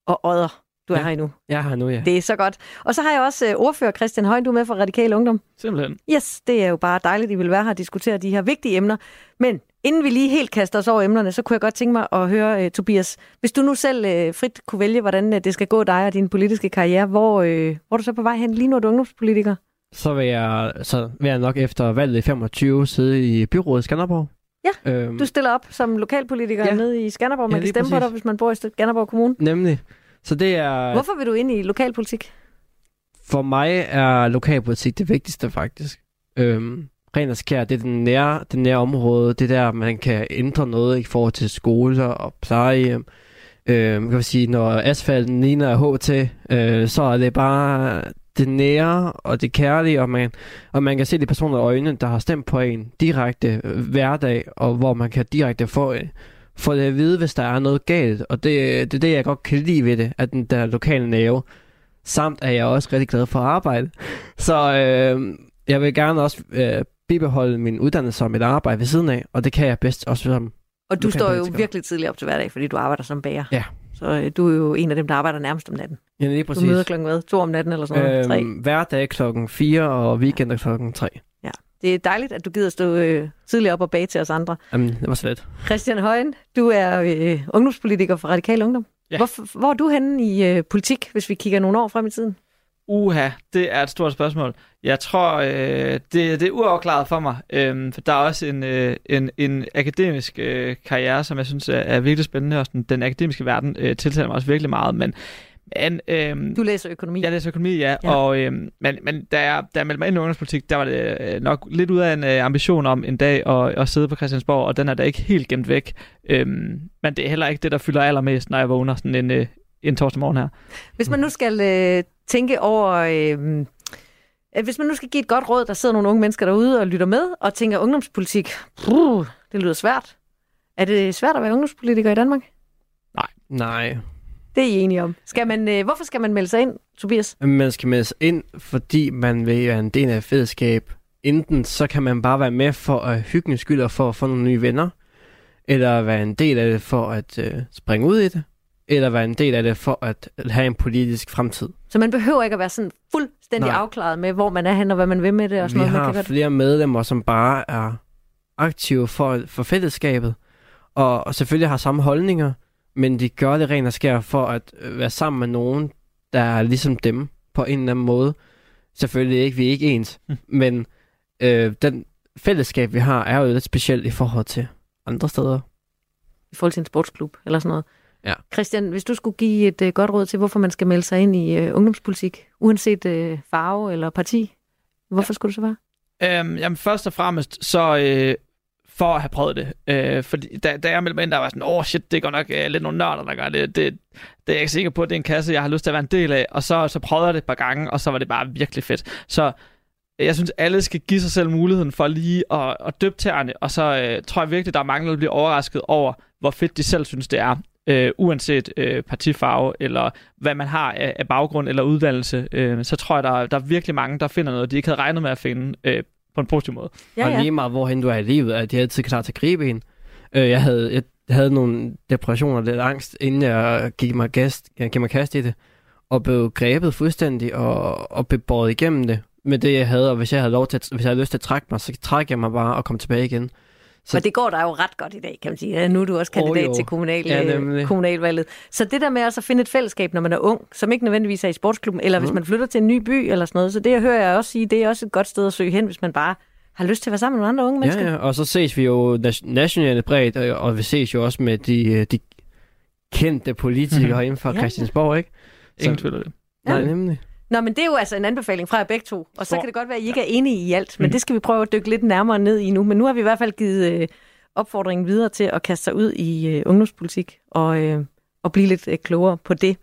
og Odder. Du er Ja. her endnu. Jeg er her nu, ja. Det er så godt. Og så har jeg også øh, ordfører Christian Højen, du er med fra Radikal Ungdom. Simpelthen. Yes, det er jo bare dejligt, at I vil være her og diskutere de her vigtige emner. Men inden vi lige helt kaster os over emnerne, så kunne jeg godt tænke mig at høre, uh, Tobias, hvis du nu selv uh, frit kunne vælge, hvordan uh, det skal gå dig og din politiske karriere, hvor, uh, hvor er du så på vej hen? Lige nu er du ungdomspolitiker. Så vil jeg, så vil jeg nok efter valget i 25 sidde i byrådet i Skanderborg. Ja, øhm, Du stiller op som lokalpolitiker ja. Nede i Skanderborg. Man Ja, kan stemme på præcis. dig, hvis man bor i Skanderborg Kommune. Nemlig. Så det er... Hvorfor vil du ind i lokalpolitik? For mig er lokalpolitik det vigtigste, faktisk. Øhm, ren og skær, det er den nære, det nære område. Det der, man kan ændre noget i forhold til skoler og plejehjem. Øh, kan man sige, når asfalten ligner HT, øh, så er det bare det nære og det kærlige, og man, og man kan se de personer i øjnene, der har stemt på en direkte øh, hverdag, og hvor man kan direkte få, øh, få det at vide, hvis der er noget galt. Og det, det er det, jeg godt kan lide ved det, at den der lokale nerve. Samt er jeg også rigtig glad for at arbejde. Så øh, jeg vil gerne også øh, bibeholde min uddannelse og mit arbejde ved siden af, og det kan jeg bedst også som Og du står jo virkelig tidligt op til hverdag, fordi du arbejder som bager. Ja. Så øh, du er jo en af dem, der arbejder nærmest om natten. Ja, lige Du præcis. møder klokken hvad? To om natten eller sådan noget? Tre? øhm, hver dag klokken 4 og weekender klokken 3. Det er dejligt, at du gider stå øh, tidligt op og bage til os andre. Jamen, det var slet. Christian Højen, du er øh, ungdomspolitiker for Radikal Ungdom. Ja. Hvor, hvor er du henne i øh, politik, hvis vi kigger nogle år frem i tiden? Uha, det er et stort spørgsmål. Jeg tror, øh, det, det er uafklaret for mig. Øh, for der er også en, øh, en, en akademisk øh, karriere, som jeg synes er, er virkelig spændende, og sådan, den akademiske verden øh, tiltaler mig også virkelig meget. Men, men øh, Du læser økonomi. jeg læser økonomi, ja. Ja. Og, øh, men, men da jeg, da jeg meldte mig ind i ungdomspolitik, der var det øh, nok lidt ud af en øh, ambition om en dag at, at sidde på Christiansborg, og den er da ikke helt gemt væk. Øh, men det er heller ikke det, der fylder allermest, når jeg vågner sådan en, øh, en torsdag morgen her. Hvis man nu skal øh, tænke over... Øh, at hvis man nu skal give et godt råd, der sidder nogle unge mennesker derude og lytter med, og tænker ungdomspolitik, bruh, det lyder svært. Er det svært at være ungdomspolitiker i Danmark? Nej. Det er I enige om. Skal man, øh, hvorfor skal man melde sig ind, Tobias? Man skal melde sig ind, fordi man vil være en del af et fællesskab. Enten så kan man bare være med for at hygge skyld og for at få nogle nye venner, eller være en del af det for at øh, springe ud i det, eller være en del af det for at have en politisk fremtid. Så man behøver ikke at være sådan fuldstændig Nej. afklaret med, hvor man er hen og hvad man vil med det og sådan Vi noget. Man har kan godt... flere medlemmer, som bare er aktive for, for fællesskabet, og, og selvfølgelig har samme holdninger, men de gør det rent og skær for at øh, være sammen med nogen, der er ligesom dem på en eller anden måde. Selvfølgelig ikke, vi er ikke ens, Mm. men øh, den fællesskab, vi har, er jo lidt specielt i forhold til andre steder. I forhold til en sportsklub eller sådan noget. Ja. Christian, hvis du skulle give et øh, godt råd til, hvorfor man skal melde sig ind i øh, ungdomspolitik, uanset øh, farve eller parti, hvorfor skulle det så være? Øhm, jamen først og fremmest, så øh, for at have prøvet det. Øh, fordi da, da jeg meldte mig ind, der var sådan, åh oh, shit, det går nok øh, lidt nogle nørder, der gør det. det. Det er jeg ikke sikker på, at det er en kasse, jeg har lyst til at være en del af. Og så, så prøvede jeg det et par gange, og så var det bare virkelig fedt. Så jeg synes, alle skal give sig selv muligheden for lige at, at døbe tæerne, og så øh, tror jeg virkelig, der er mange, der bliver overrasket over, hvor fedt de selv synes, det er. Øh, uanset øh, partifarve, eller hvad man har af, af baggrund eller uddannelse, øh, så tror jeg, der, der er virkelig mange, der finder noget, de ikke havde regnet med at finde øh, på en positiv måde. Ja, ja. Og lige meget, hvorhen du er i livet, at de altid klar til at gribe en. Øh, jeg, havde, jeg havde nogle depressioner, lidt angst, inden jeg gik mig, gast, jeg gik mig kast i det, og blev grebet fuldstændig, og, og blev båret igennem det med det, jeg havde, og hvis jeg havde, lov til at, hvis jeg havde lyst til at trække mig, så trækker jeg mig bare og kom tilbage igen. Så... Og det går der jo ret godt i dag, kan man sige. Ja, nu er du også kandidat oh, til kommunal, ja, kommunalvalget. Så det der med også at finde et fællesskab, når man er ung, som ikke nødvendigvis er i sportsklubben, eller mm. hvis man flytter til en ny by eller sådan noget. Så det jeg hører jeg også sige, det er også et godt sted at søge hen, hvis man bare har lyst til at være sammen med nogle andre unge mennesker. Ja, ja. og så ses vi jo nationalt bredt, og vi ses jo også med de, øh, de kendte politikere mm-hmm. inden for ja, Christiansborg, ikke? Ingen tvivl det. Nej, nemlig. Nå, men det er jo altså en anbefaling fra jer begge to. Og så kan det godt være, at I ikke er enige i alt, men mm. det skal vi prøve at dykke lidt nærmere ned i nu. Men nu har vi i hvert fald givet øh, opfordringen videre til at kaste sig ud i øh, ungdomspolitik og, øh, og blive lidt øh, klogere på det.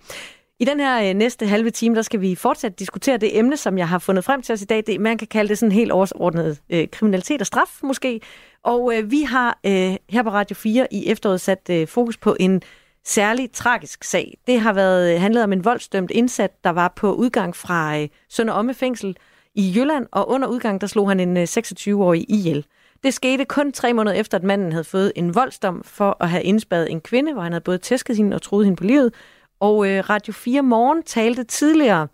I den her øh, næste halve time, der skal vi fortsat diskutere det emne, som jeg har fundet frem til os i dag. Det, man kan kalde det sådan helt overordnet øh, kriminalitet og straf måske. Og øh, vi har øh, her på Radio 4 i efteråret sat øh, fokus på en særlig tragisk sag. Det har været øh, handlet om en voldsdømt indsat, der var på udgang fra øh, Sønder Omme fængsel i Jylland, og under udgang der slog han en øh, 26-årig ihjel. Det skete kun tre måneder efter, at manden havde fået en voldsdom for at have indspadet en kvinde, hvor han havde både tæsket hende og troet hende på livet. Og øh, Radio 4 Morgen talte tidligere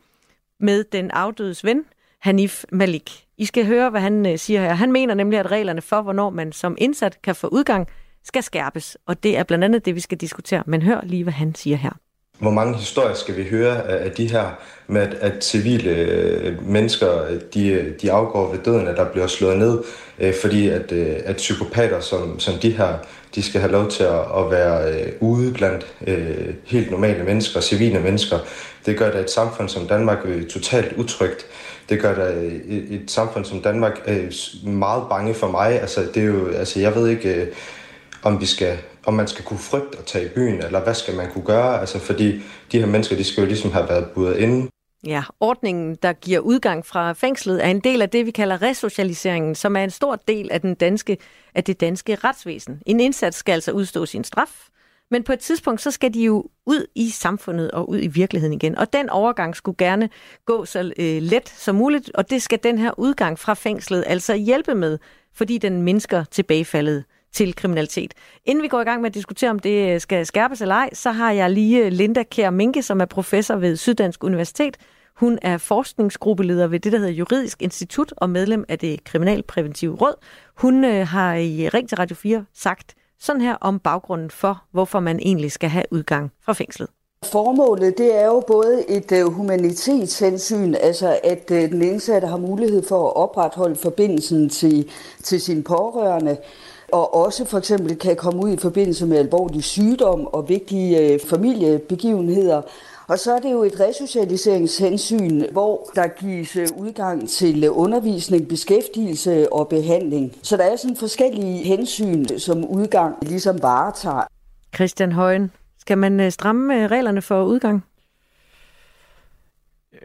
med den afdødes ven, Hanif Malik. I skal høre, hvad han øh, siger her. Han mener nemlig, at reglerne for, hvornår man som indsat kan få udgang, skal skærpes. Og det er blandt andet det, vi skal diskutere. Men hør lige, hvad han siger her. Hvor mange historier skal vi høre af de her med, at, at civile øh, mennesker de, de afgår ved døden, at der bliver slået ned, øh, fordi at, øh, at psykopater som, som de her, de skal have lov til at, at være øh, ude blandt øh, helt normale mennesker, civile mennesker. Det gør da et samfund som Danmark øh, totalt utrygt. Det gør da øh, et, et samfund som Danmark øh, meget bange for mig. Altså, det er jo, altså, jeg ved ikke... Øh, om vi skal om man skal kunne frygte at tage i byen, eller hvad skal man kunne gøre? Altså, fordi de her mennesker, de skal jo ligesom have været budet inde. Ja, ordningen, der giver udgang fra fængslet, er en del af det, vi kalder resocialiseringen, som er en stor del af, den danske, af det danske retsvæsen. En indsats skal altså udstå sin straf, men på et tidspunkt, så skal de jo ud i samfundet og ud i virkeligheden igen. Og den overgang skulle gerne gå så øh, let som muligt, og det skal den her udgang fra fængslet altså hjælpe med, fordi den mindsker tilbagefaldet til kriminalitet. Inden vi går i gang med at diskutere, om det øh, skal skærpes eller ej, så har jeg lige øh, Linda Kjær Minke, som er professor ved Syddansk Universitet. Hun er forskningsgruppeleder ved det, der hedder Juridisk Institut og medlem af det Kriminalpræventive Råd. Hun øh, har i Ring til Radio 4 sagt sådan her om baggrunden for, hvorfor man egentlig skal have udgang fra fængslet. Formålet det er jo både et humanitetshensyn, altså at den indsatte har mulighed for at opretholde forbindelsen til, til sin pårørende, og også for eksempel kan komme ud i forbindelse med alvorlig sygdom og vigtige øh, familiebegivenheder. Og så er det jo et resocialiseringshensyn, hvor der gives øh, udgang til undervisning, beskæftigelse og behandling. Så der er sådan forskellige hensyn, som udgang ligesom varetager. Christian Højen, skal man øh, stramme reglerne for udgang?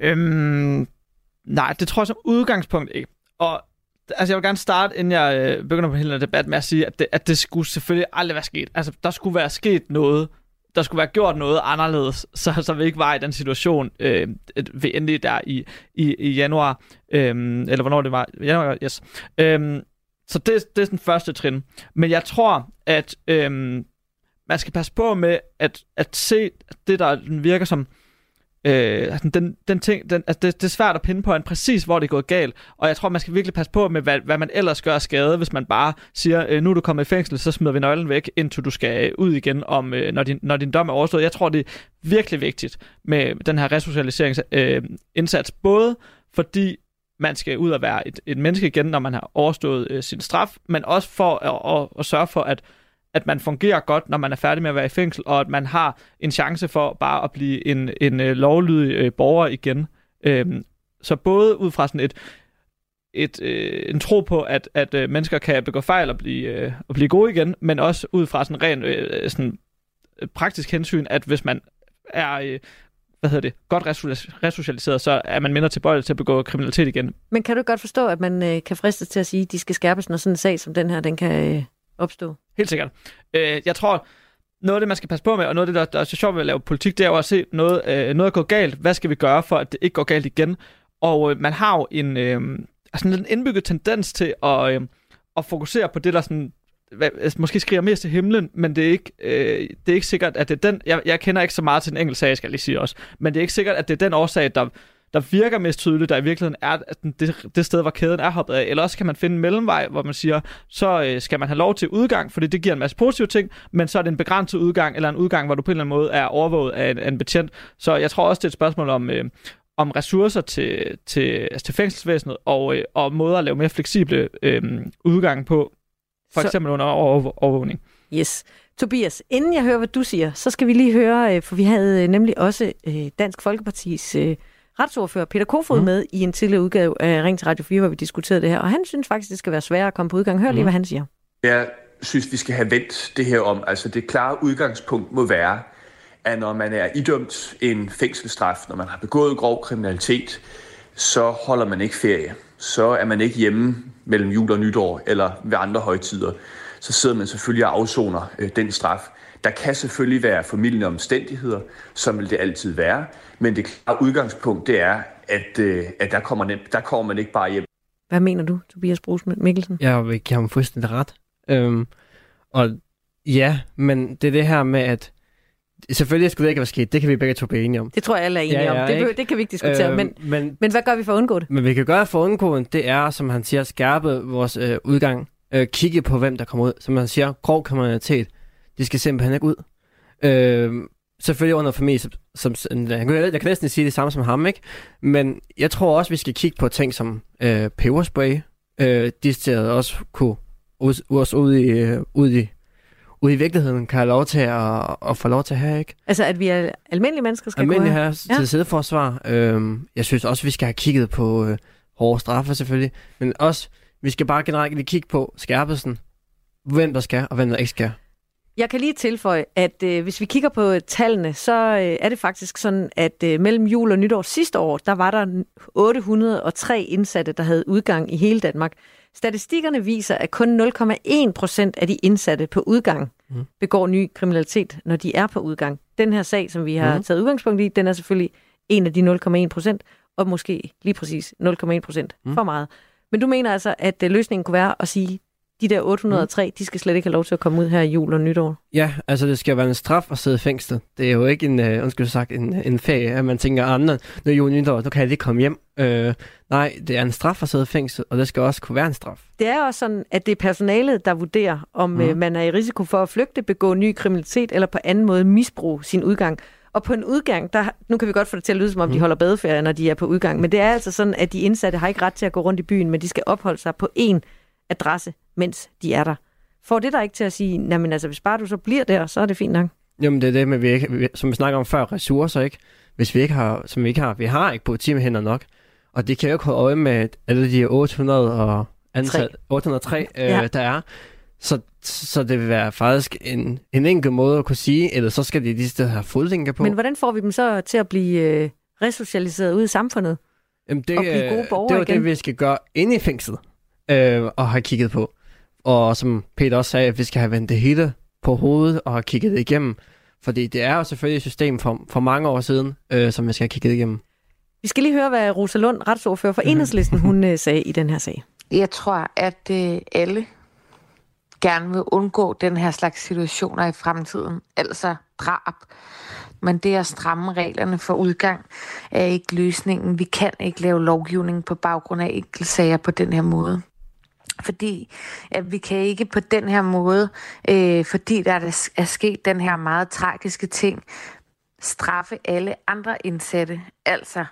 Øhm, nej, det tror jeg som udgangspunkt ikke. Og altså jeg vil gerne starte, inden jeg øh, begynder på hele den debat, med at sige, at det, at det skulle selvfølgelig aldrig være sket. Altså, der skulle være sket noget, der skulle være gjort noget anderledes, så, så vi ikke var i den situation øh, ved endelig der i, i, i januar, øh, eller hvornår det var, januar, yes. Øh, så det, det er den første trin. Men jeg tror, at øh, man skal passe på med at, at se det, der virker som Øh, altså den, den ting, den, altså det, det er svært at pinde på en præcis, hvor det er gået galt, og jeg tror, man skal virkelig passe på med, hvad, hvad man ellers gør skade, hvis man bare siger, øh, nu er du kommet i fængsel, så smider vi nøglen væk, indtil du skal ud igen, om, øh, når, din, når din dom er overstået. Jeg tror, det er virkelig vigtigt med den her resocialiseringsindsats, øh, både fordi man skal ud og være et, et menneske igen, når man har overstået øh, sin straf, men også for at, at, at sørge for, at at man fungerer godt, når man er færdig med at være i fængsel, og at man har en chance for bare at blive en, en øh, lovlydig øh, borger igen. Øhm, så både ud fra sådan et, et, øh, en tro på, at, at øh, mennesker kan begå fejl og blive, øh, og blive gode igen, men også ud fra sådan ren øh, øh, sådan praktisk hensyn, at hvis man er øh, hvad hedder det, godt resocialiseret, så er man mindre tilbøjelig til at begå kriminalitet igen. Men kan du godt forstå, at man øh, kan fristes til at sige, at de skal skærpes, når sådan en sag som den her, den kan øh, opstå? Helt sikkert. Øh, jeg tror, noget af det, man skal passe på med, og noget af det, der, der er så sjovt ved at lave politik, det er jo at se noget, øh, noget gå galt. Hvad skal vi gøre for, at det ikke går galt igen? Og øh, man har jo en, øh, altså en indbygget tendens til at, øh, at fokusere på det, der sådan, hvad, altså, måske skriger mest til himlen, men det er ikke, øh, det er ikke sikkert, at det er den... Jeg, jeg kender ikke så meget til den enkelte sag, skal jeg lige sige også, men det er ikke sikkert, at det er den årsag, der, der virker mest tydeligt, der i virkeligheden er det, det sted, hvor kæden er hoppet af. Eller også kan man finde en mellemvej, hvor man siger, så øh, skal man have lov til udgang, fordi det giver en masse positive ting, men så er det en begrænset udgang, eller en udgang, hvor du på en eller anden måde er overvåget af en, af en betjent. Så jeg tror også, det er et spørgsmål om, øh, om ressourcer til, til, altså til fængselsvæsenet, og, øh, og måder at lave mere fleksible øh, udgange på, for Så- eksempel under over, overvågning. Yes. Tobias, inden jeg hører, hvad du siger, så skal vi lige høre, øh, for vi havde øh, nemlig også Dansk Folkepartis retsordfører Peter Kofod mm. med i en tidligere udgave af Ring til Radio 4, hvor vi diskuterede det her, og han synes faktisk, det skal være sværere at komme på udgang. Hør lige, hvad han siger. Jeg synes, vi skal have vendt det her om. Altså det klare udgangspunkt må være, at når man er idømt en fængselsstraf, når man har begået grov kriminalitet, så holder man ikke ferie. Så er man ikke hjemme mellem jul og nytår eller ved andre højtider. Så sidder man selvfølgelig og afsoner øh, den straf. Der kan selvfølgelig være familien omstændigheder, som vil det altid være, men det klare udgangspunkt det er, at, øh, at der, kommer, nem- der kommer man ikke bare hjem Hvad mener du, Tobias Bruce Mikkelsen? Jeg vil give ham fuldstændig ret. Øhm, og ja, men det er det her med, at selvfølgelig skulle det ikke være sket. Det kan vi begge to blive enige om. Det tror jeg alle er enige Ja, om. ja, Det, behøver- ikke? det kan vi ikke diskutere, Øhm, men, men, men hvad gør vi for at undgå det? men vi kan gøre for at undgå, det er, som han siger, skærpe vores øh, udgang. Øh, kigge på, hvem der kommer ud. Som han siger, grov kriminalitet. De skal simpelthen ikke ud. Øh, selvfølgelig under familie, som, som, jeg, kan, jeg kan næsten sige det samme som ham, ikke? Men jeg tror også, vi skal kigge på ting som øh, peberspray. Øh, de steder også kunne også ud i, øh, ud i ude i virkeligheden kan have lov til at, at få lov til at have, ikke? Altså, at vi er almindelige mennesker skal Almindelig gå her her. til sædeforsvar. Øhm, jeg synes også, vi skal have kigget på øh, hårde straffe selvfølgelig, men også, vi skal bare generelt lige kigge på skærpelsen, hvem der skal, og hvem der ikke skal. Jeg kan lige tilføje, at øh, hvis vi kigger på tallene, så øh, er det faktisk sådan, at øh, mellem jul og nytår sidste år, der var der 803 indsatte, der havde udgang i hele Danmark. Statistikkerne viser, at kun 0,1 procent af de indsatte på udgang Mm. begår ny kriminalitet, når de er på udgang. Den her sag, som vi har mm. taget udgangspunkt i, den er selvfølgelig en af de 0,1 procent, og måske lige præcis 0,1 procent Mm. for meget. Men du mener altså, at øh, løsningen kunne være at sige, de der 803, de skal slet ikke have lov til at komme ud her i jul og nytår. Ja, altså det skal være en straf at sidde i fængsel. Det er jo ikke en, uh, undskyld sagt, en, en ferie, at man tænker, andre, nu er jul nytår, nu kan jeg lige komme hjem. Uh, nej, det er en straf at sidde i fængsel, og det skal også kunne være en straf. Det er også sådan, at det er personalet, der vurderer, om Mhm. mm. øh, man er i risiko for at flygte, begå ny kriminalitet eller på anden måde misbruge sin udgang. Og på en udgang, der, nu kan vi godt få det til at lyde, som om mm. de Mhm. holder badeferie, når de er på udgang, men det er altså sådan, at de indsatte har ikke ret til at gå rundt i byen, men de skal opholde sig på én adresse, mens de er der. Får det der ikke til at sige, men altså, hvis bare du så bliver der, så er det fint nok. Jamen det er det med, vi ikke, som vi snakker om før, ressourcer, ikke? Hvis vi ikke har, som vi ikke har, vi har ikke politimænd nok, og det kan jo ikke holde øje med alle de 800 og ansat, 803, øh, Ja. der er. Så, så det vil være faktisk en, en enkelt måde at kunne sige, eller så skal de lige steder have fodlænker på. Men hvordan får vi dem så til at blive øh, resocialiseret ud i samfundet? Jamen, det, og blive gode borgere det var igen? det, vi skal gøre inde i fængslet, øh, og have kigget på. Og som Peter også sagde, at vi skal have vendt det hele på hovedet og have kigget det igennem. Fordi det er jo selvfølgelig et system for, for mange år siden, øh, som vi skal have kigget igennem. Vi skal lige høre, hvad Rosa Lund, retsordfører for Enhedslisten, hun øh, sagde i den her sag. Jeg tror, at øh, alle gerne vil undgå den her slags situationer i fremtiden, altså drab. Men det at stramme reglerne for udgang er ikke løsningen. Vi kan ikke lave lovgivning på baggrund af enkeltsager på den her måde. Fordi at vi kan ikke på den her måde, øh, fordi der er, er sket den her meget tragiske ting, straffe alle andre indsatte. Altså,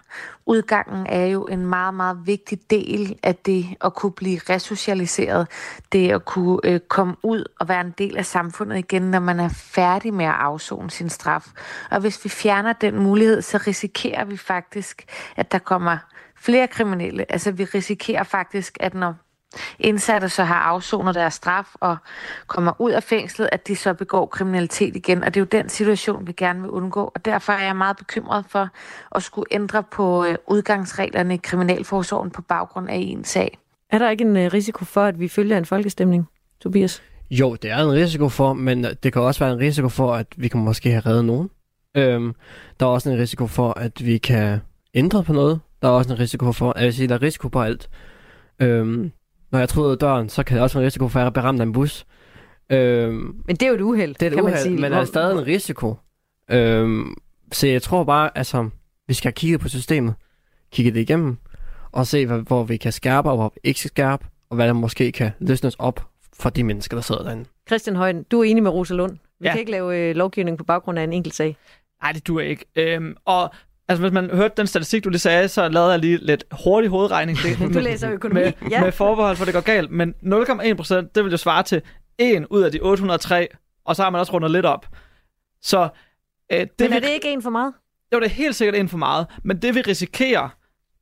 udgangen er jo en meget, meget vigtig del af det at kunne blive resocialiseret. Det at kunne øh, komme ud og være en del af samfundet igen, når man er færdig med at afzone sin straf. Og hvis vi fjerner den mulighed, så risikerer vi faktisk, at der kommer flere kriminelle. Altså, vi risikerer faktisk, at når indsatte så har afsonet deres straf og kommer ud af fængslet, at de så begår kriminalitet igen. Og det er jo den situation, vi gerne vil undgå. Og derfor er jeg meget bekymret for at skulle ændre på øh, udgangsreglerne i Kriminalforsorgen på baggrund af en sag. Er der ikke en øh, risiko for, at vi følger en folkestemning, Tobias? Jo, det er en risiko for, men det kan også være en risiko for, at vi kan måske have reddet nogen. Øhm, der er også en risiko for, at vi kan ændre på noget. Der er også en risiko for, at jeg vil sige, der er risiko på alt. Øhm, når jeg tryder døren, så kan der også være en risiko for, at jeg bliver ramt af en bus. Øhm, Men det er jo et uheld, det er et kan man uheld, sige. men der er stadig en risiko. Øhm, så jeg tror bare, altså, vi skal kigge på systemet, kigge det igennem, og se, hvor, hvor vi kan skærpe, og hvor vi ikke skal skærpe, og hvad der måske kan løsnes op for de mennesker, der sidder derinde. Christian Højen, du er enig med Rosa Lund. Vi Ja. kan ikke lave øh, lovgivning på baggrund af en enkelt sag. Nej, det duer ikke. Øhm, og altså, hvis man hørte den statistik, du lige sagde, så lavede jeg lige lidt hurtig hovedregning. Det, Du læser økonomi. med, Ja. med forbehold, for det går galt. Men 0,1 procent, det vil jo svare til 1 ud af de 803, og så har man også rundet lidt op. Så øh, det, Men er vi, det ikke en for meget? jo, det er helt sikkert en for meget. Men det vi risikerer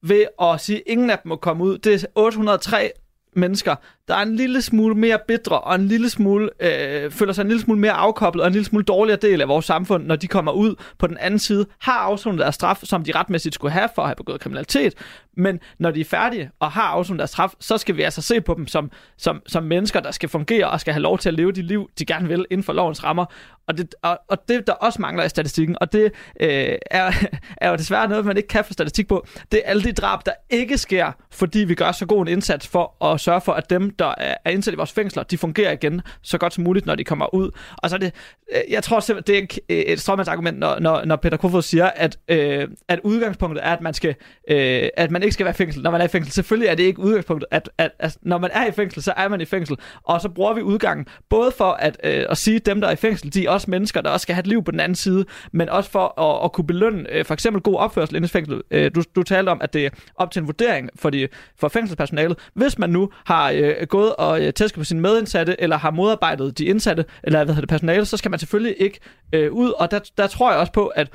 ved at sige, at ingen af dem må komme ud, det er 803 mennesker, der er en lille smule mere bitre og en lille smule, øh, føler sig en lille smule mere afkoblet og en lille smule dårligere del af vores samfund, når de kommer ud på den anden side, har afsonet deres straf, som de retmæssigt skulle have for at have begået kriminalitet, men når de er færdige og har afsonet deres straf, så skal vi altså se på dem som, som, som mennesker, der skal fungere og skal have lov til at leve de liv, de gerne vil inden for lovens rammer. Og det, og, og det der også mangler i statistikken, og det øh, er, er jo desværre noget, man ikke kan få statistik på, det er alle de drab, der ikke sker, fordi vi gør så god en indsats for at sørge for, at dem, der er indsat i vores fængsler, de fungerer igen så godt som muligt, når de kommer ud. Og så er det, øh, jeg tror simpelthen, det er øh, et, et når, når, når Peter Kofod siger, at, øh, at udgangspunktet er, at man, skal, øh, at man ikke skal være i fængsel, når man er i fængsel. Selvfølgelig er det ikke udgangspunktet, at, at, at når man er i fængsel, så er man i fængsel. Og så bruger vi udgangen, både for at, øh, at sige, at dem, der er i fængsel, de er også mennesker, der også skal have et liv på den anden side, men også for at, at kunne belønne øh, for eksempel god opførsel inden i fængsel. Øh, du, du talte om, at det er op til en vurdering for, de, for fængselspersonalet. Hvis man nu har øh, Øh, gået og øh, tæsket på sine medindsatte, eller har modarbejdet de indsatte, eller hvad hedder det, personale, så skal man selvfølgelig ikke øh, ud. Og der, der tror jeg også på, at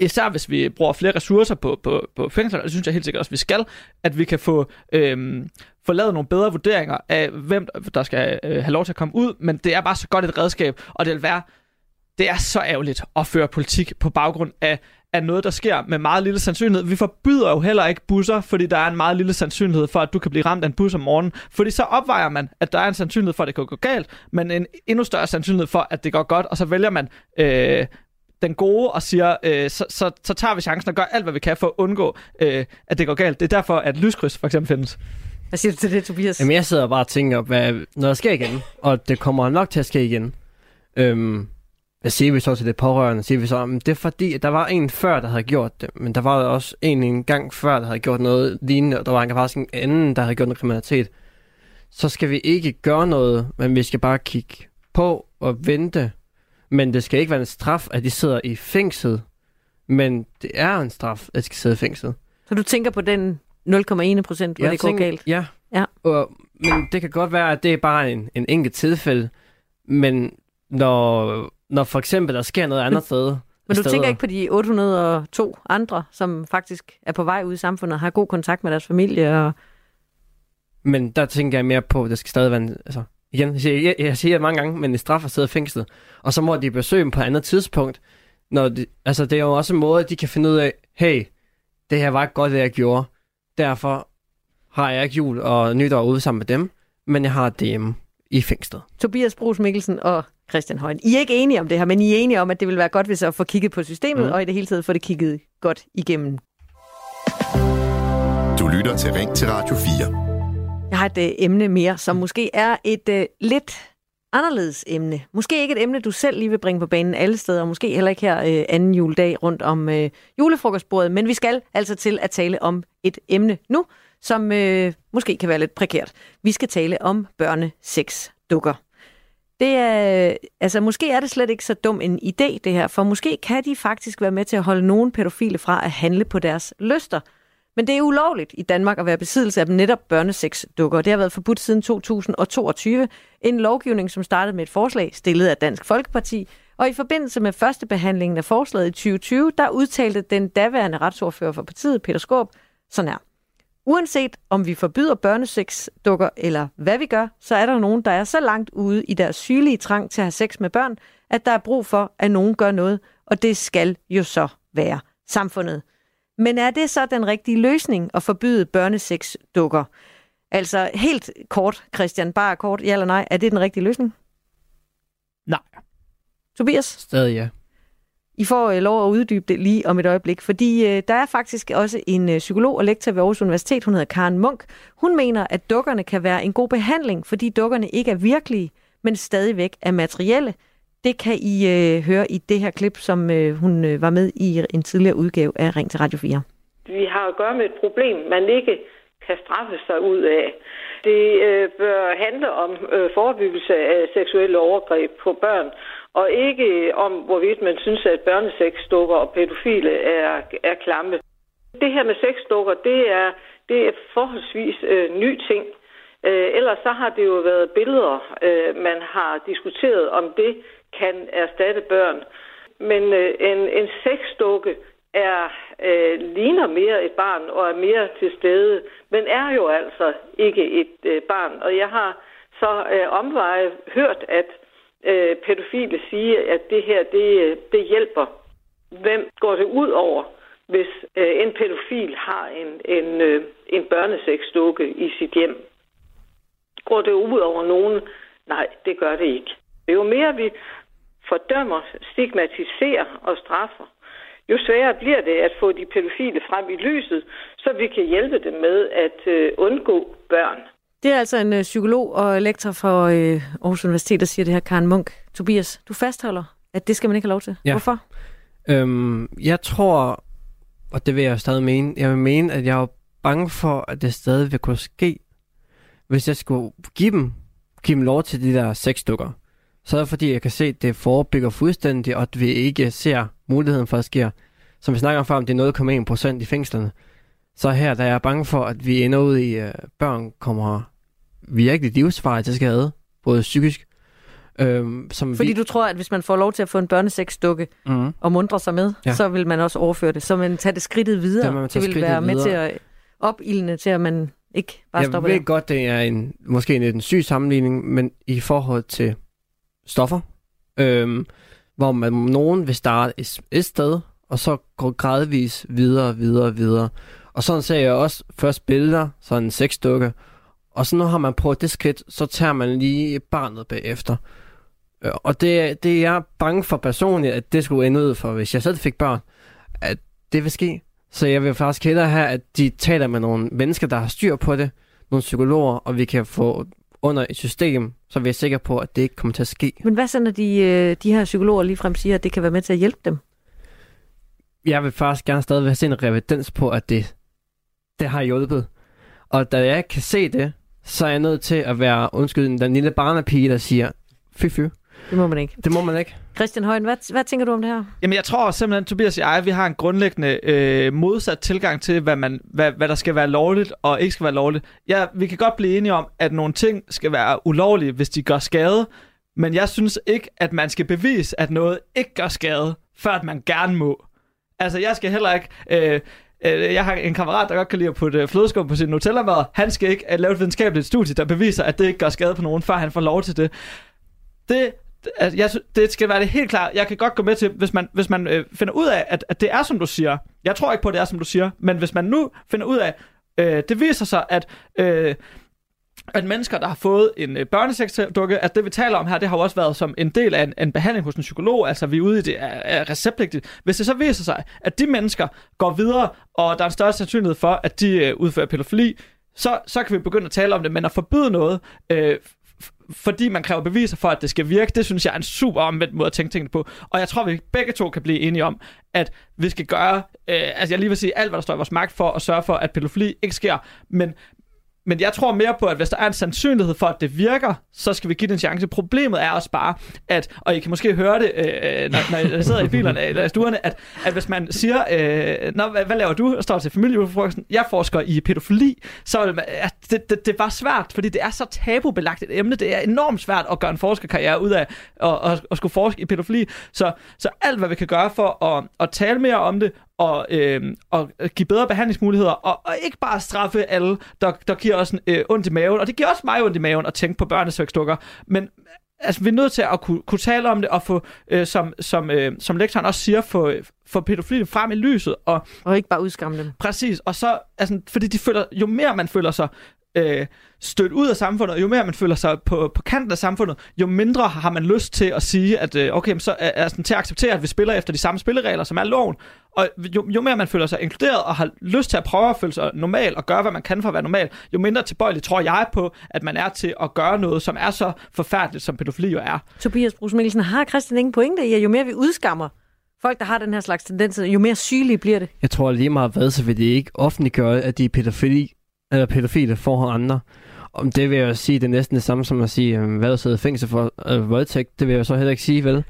især hvis vi bruger flere ressourcer på, på, på fængsler, det synes jeg helt sikkert også, vi skal, at vi kan få, øhm, få lavet nogle bedre vurderinger af, hvem der skal øh, have lov til at komme ud, men det er bare så godt et redskab, og det vil være, det er så ærgerligt at føre politik på baggrund af, af noget, der sker med meget lille sandsynlighed. Vi forbyder jo heller ikke busser, fordi der er en meget lille sandsynlighed for, at du kan blive ramt af en bus om morgenen. Fordi så opvejer man, at der er en sandsynlighed for, at det kan gå galt, men en endnu større sandsynlighed for, at det går godt, og så vælger man øh, den gode og siger, øh, så, så, så tager vi chancen og gør alt, hvad vi kan for at undgå, øh, at det går galt. Det er derfor, at lyskryds for eksempel findes. Hvad siger du til det, Tobias? Jamen, jeg sidder bare og tænker, hvad, når der sker igen, og det kommer nok til at ske igen, øhm, hvad siger vi så til det pårørende? Siger vi så, "Men det er fordi, at der var en før, der havde gjort det, men der var også en en gang før, der havde gjort noget lignende, og der var en, faktisk en anden, der havde gjort noget kriminalitet. Så skal vi ikke gøre noget, men vi skal bare kigge på og vente. Men det skal ikke være en straf, at de sidder i fængsel. Men det er en straf, at de skal sidde i fængsel. Så du tænker på den 0,1 procent, hvor Jeg det går tænker- galt? Ja. Ja. Og, men det kan godt være, at det er bare en, en enkelt tilfælde. Men når, når for eksempel der sker noget andet sted... Men du steder- tænker ikke på de 802 andre, som faktisk er på vej ud i samfundet og har god kontakt med deres familie? Og... Men der tænker jeg mere på, at det skal stadig være en, altså, igen, jeg siger, jeg, jeg siger det mange gange, men en straf at sidde i fængslet. Og så må de besøge dem på et andet tidspunkt. Når de, altså, det er jo også en måde, at de kan finde ud af, hey, det her var ikke godt, det jeg gjorde. Derfor har jeg ikke jul og nytår ude sammen med dem, men jeg har hjemme i fængslet. Tobias Brugs Mikkelsen og Christian Højen. I er ikke enige om det her, men I er enige om, at det vil være godt, hvis jeg får kigget på systemet, Mm. og i det hele taget få det kigget godt igennem. Du lytter til Ring til Radio 4. Jeg har et øh, emne mere, som måske er et øh, lidt anderledes emne. Måske ikke et emne, du selv lige vil bringe på banen alle steder, og måske heller ikke her øh, anden juledag rundt om øh, julefrokostbordet, men vi skal altså til at tale om et emne nu, som øh, måske kan være lidt prekært. Vi skal tale om børnesex-dukker. Det er, altså måske er det slet ikke så dum en idé, det her, for måske kan de faktisk være med til at holde nogle pædofile fra at handle på deres lyster. Men det er ulovligt i Danmark at være besiddelse af netop børnesexdukker. Det har været forbudt siden 2022. En lovgivning, som startede med et forslag stillet af Dansk Folkeparti. Og i forbindelse med første behandlingen af forslaget i 2020, der udtalte den daværende retsordfører for partiet, Peter Skåb, sådan her. Uanset om vi forbyder børnesexdukker eller hvad vi gør, så er der nogen, der er så langt ude i deres sygelige trang til at have sex med børn, at der er brug for, at nogen gør noget, og det skal jo så være samfundet. Men er det så den rigtige løsning at forbyde børnesexdukker? Altså helt kort, Christian, bare kort, ja eller nej, er det den rigtige løsning? Nej. Tobias? Stadig ja. I får øh, lov at uddybe det lige om et øjeblik, fordi øh, der er faktisk også en øh, psykolog og lektor ved Aarhus Universitet, hun hedder Karen Munk. Hun mener, at dukkerne kan være en god behandling, fordi dukkerne ikke er virkelige, men stadigvæk er materielle. Det kan I øh, høre i det her klip, som øh, hun øh, var med i en tidligere udgave af Ring til Radio 4. Vi har at gøre med et problem, man ikke kan straffe sig ud af. Det øh, bør handle om øh, forebyggelse af seksuelle overgreb på børn, og ikke øh, om, hvorvidt man synes, at børnesexdukker og pædofile er, er klamme. Det her med sexdukker, det er, det er forholdsvis øh, ny ting. Øh, ellers så har det jo været billeder, øh, man har diskuteret, om det kan erstatte børn. Men øh, en, en sexdukke er, øh, ligner mere et barn og er mere til stede, men er jo altså ikke et øh, barn. Og jeg har så øh, omveje hørt, at øh, pædofile sige, at det her, det, det hjælper. Hvem går det ud over, hvis øh, en pædofil har en, en, øh, en børneseksdukke i sit hjem? Går det ud over nogen? Nej, det gør det ikke. Jo mere vi fordømmer, stigmatiserer og straffer, jo sværere bliver det at få de pædofile frem i lyset, så vi kan hjælpe dem med at øh, undgå børn. Det er altså en øh, psykolog og lektor for øh, Aarhus Universitet, der siger det her, Karen Munk. Tobias, du fastholder, at det skal man ikke have lov til. Ja. Hvorfor? Øhm, jeg tror, og det vil jeg stadig mene, jeg vil mene, at jeg er bange for, at det stadig vil kunne ske, hvis jeg skulle give dem, give dem lov til de der seks stykker. Så er det fordi, jeg kan se, at det forebygger fuldstændig, og at vi ikke ser muligheden for, at det sker. Som vi snakker om før, om det er 0,1 procent i fængslerne. Så her der er jeg bange for, at vi ender ud i, at børn kommer virkelig livsfarligt til skade, både psykisk. Øhm, som Fordi vi... du tror, at hvis man får lov til at få en børnesexdukke Mhm. og mundre sig med, Ja. ja. så vil man også overføre det. Så man tager det skridtet videre. Så man det vil være med videre. til at opildne til, at man ikke bare jeg stopper ved der. godt, det er en, måske en, en syg sammenligning, men i forhold til stoffer, øhm, hvor man nogen vil starte et, et sted, og så gå gradvis videre, videre, videre. Og sådan ser jeg også først billeder, sådan en sexdukke, og så når har man prøvet det skridt, så tager man lige barnet bagefter. Øh, Og det, det er jeg bange for personligt, at det skulle ende ud for, hvis jeg selv fik børn, at det vil ske. Så jeg vil faktisk hellere have, at de taler med nogle mennesker, der har styr på det, nogle psykologer, og vi kan få under et system, så vi er sikre på, at det ikke kommer til at ske. Men hvad så, når de, øh, de her psykologer ligefrem siger, at det kan være med til at hjælpe dem? Jeg vil faktisk gerne stadig se en revidens på, at det, det har hjulpet. Og da jeg ikke kan se det, så er jeg nødt til at være, undskyld, den lille barnepige, der siger, fy fy. Det må man ikke. Det må man ikke. Christian Højen, hvad, hvad tænker du om det her? Jamen, jeg tror simpelthen, Tobias og jeg, vi har en grundlæggende øh, modsat tilgang til, hvad, man, hvad, hvad der skal være lovligt og ikke skal være lovligt. Ja, vi kan godt blive enige om, at nogle ting skal være ulovlige, hvis de gør skade, men jeg synes ikke, at man skal bevise, at noget ikke gør skade, før at man gerne må. Altså, jeg skal heller ikke... Øh, øh, jeg har en kammerat, der godt kan lide at putte øh, flødeskum på sin Nutella-mad. Han skal ikke øh, lave et videnskabeligt studie, der beviser, at det ikke gør skade på nogen, før han får lov til det. Det, altså, jeg, det skal være det helt klart. Jeg kan godt gå med til, hvis man, hvis man øh, finder ud af, at, at det er, som du siger. Jeg tror ikke på, at det er, som du siger. Men hvis man nu finder ud af, øh, det viser sig, at... Øh, at mennesker, der har fået en øh, børnesexdukke, at det vi taler om her, det har jo også været som en del af en, en behandling hos en psykolog, altså vi er ude i det er, er receptpligtigt. Hvis det så viser sig, at de mennesker går videre, og der er en større sandsynlighed for, at de øh, udfører pædofili, så, så kan vi begynde at tale om det, men at forbyde noget, øh, fordi man kræver beviser for, at det skal virke, det synes jeg er en super omvendt måde at tænke tingene på. Og jeg tror, vi begge to kan blive enige om, at vi skal gøre, øh, altså jeg lige vil sige alt, hvad der står i vores magt for at sørge for, at pædofili ikke sker, men men jeg tror mere på, at hvis der er en sandsynlighed for, at det virker, så skal vi give det en chance. Problemet er også bare, at, og I kan måske høre det, øh, øh når, når jeg sidder i bilerne eller i stuerne, at, at hvis man siger, øh, Nå, hvad, hvad laver du? Og står til familiefrokosten, jeg forsker i pædofili, så vil det, at det, det, det er bare svært, fordi det er så tabubelagt et emne. Det er enormt svært at gøre en forskerkarriere ud af at, at, at skulle forske i pædofili. Så, så alt, hvad vi kan gøre for at, at tale mere om det, og, øh, og give bedre behandlingsmuligheder, og, og ikke bare straffe alle, der, der giver os en, øh, ondt i maven. Og det giver også mig ondt i maven at tænke på børnesexdukker. Men altså, vi er nødt til at kunne, kunne tale om det, og få, øh, som, som, øh, som lektoren også siger, få, få pædofile frem i lyset. Og, og ikke bare udskamme dem. Præcis. Og så, altså, fordi de føler, jo mere man føler sig øh, stødt ud af samfundet, og jo mere man føler sig på, på kanten af samfundet, jo mindre har man lyst til at sige, at øh, okay, så sådan, til at acceptere, at vi spiller efter de samme spilleregler, som er loven. Og jo, jo mere man føler sig inkluderet og har lyst til at prøve at føle sig normal og gøre, hvad man kan for at være normal, jo mindre tilbøjelig tror jeg på, at man er til at gøre noget, som er så forfærdeligt, som pædofili jo er. Tobias Brugs Mikkelsen, har Christian ingen pointe i, at jo mere vi udskammer folk, der har den her slags tendenser, jo mere sygelige bliver det? Jeg tror lige meget hvad, så vil det ikke offentliggøre, at de er pædofili, eller pædofile for andre. Om det vil jeg sige, det er næsten det samme som at sige, hvad sidder i fængsel for øh, voldtægt. Det vil jeg så heller ikke sige, vel?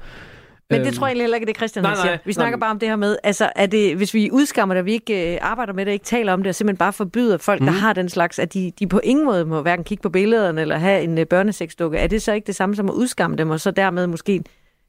Men det tror jeg heller ikke, det Christian nej, nej, siger. nej, Vi snakker nej. bare om det her med, altså er det, hvis vi udskammer det, og vi ikke øh, arbejder med det, ikke taler om det, og simpelthen bare forbyder folk, mm. der Mhm. har den slags, at de, de på ingen måde må hverken kigge på billederne eller have en øh, børnesexdukke, er det så ikke det samme som at udskamme dem, og så dermed måske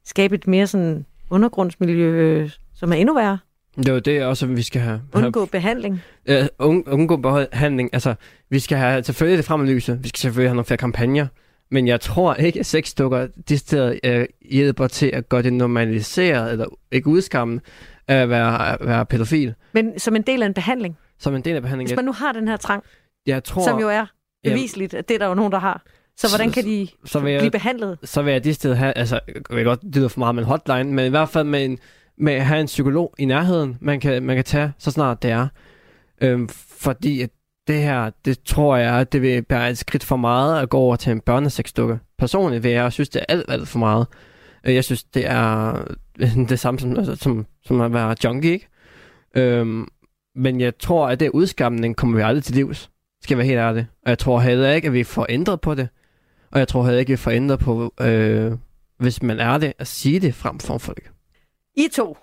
skabe et mere sådan undergrundsmiljø, øh, som er endnu værre? Det er jo det også, vi skal have. have Undgå behandling. Ja, un, undgå behandling. Altså, vi skal have selvfølgelig det frem. Vi skal selvfølgelig have nogle flere kampagner. Men jeg tror ikke, at sexdukker de steder øh, hjælper til at gøre det normaliseret, eller ikke udskamme, at være, at være pædofil. Men som en del af en behandling. Som en del af behandlingen. Hvis man nu har den her trang, jeg tror, som jo er Ja. bevisligt, at det er der jo nogen, der har. Så hvordan kan de så vil jeg- blive behandlet? så vil jeg det sted have, altså, jeg ved godt, det lyder for meget med en hotline, men i hvert fald med, en, med at have en psykolog i nærheden, man kan, man kan tage, så snart det er. Øhm, fordi at det her, det tror jeg, at det vil være et skridt for meget at gå over til en børnesexdukke. Personligt vil jeg synes, det er alt, alt for meget. Øh, jeg synes, det er det samme som, altså, som, som at være junkie, ikke? Øhm, men jeg tror, at det udskamning kommer vi aldrig til livs. Skal jeg være helt ærlig. Og jeg tror heller ikke, at vi får ændret på det. Og jeg tror heller ikke, at vi får ændret på, øh, hvis man er det, at sige det frem for folk. I to,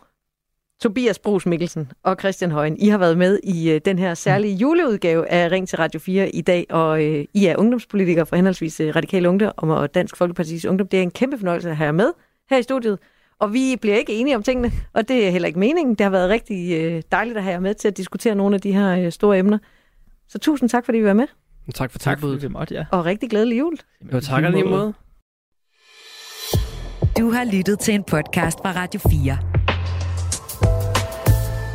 Tobias Brugs Mikkelsen og Christian Højen, I har været med i øh, den her særlige juleudgave af Ring til Radio 4 i dag, og øh, I er ungdomspolitikere for henholdsvis øh, Radikale Ungdom og Dansk Folkepartis Ungdom. Det er en kæmpe fornøjelse at have jer med her i studiet, og vi bliver ikke enige om tingene, og det er heller ikke meningen. Det har været rigtig øh, dejligt at have jer med til at diskutere nogle af de her øh, store emner. Så tusind tak, fordi I var med, Tak for Tak tilbuddet. vi måtte, ja. og rigtig glædelig jul. Jo, tak lige måde. Du har lyttet til en podcast fra Radio 4.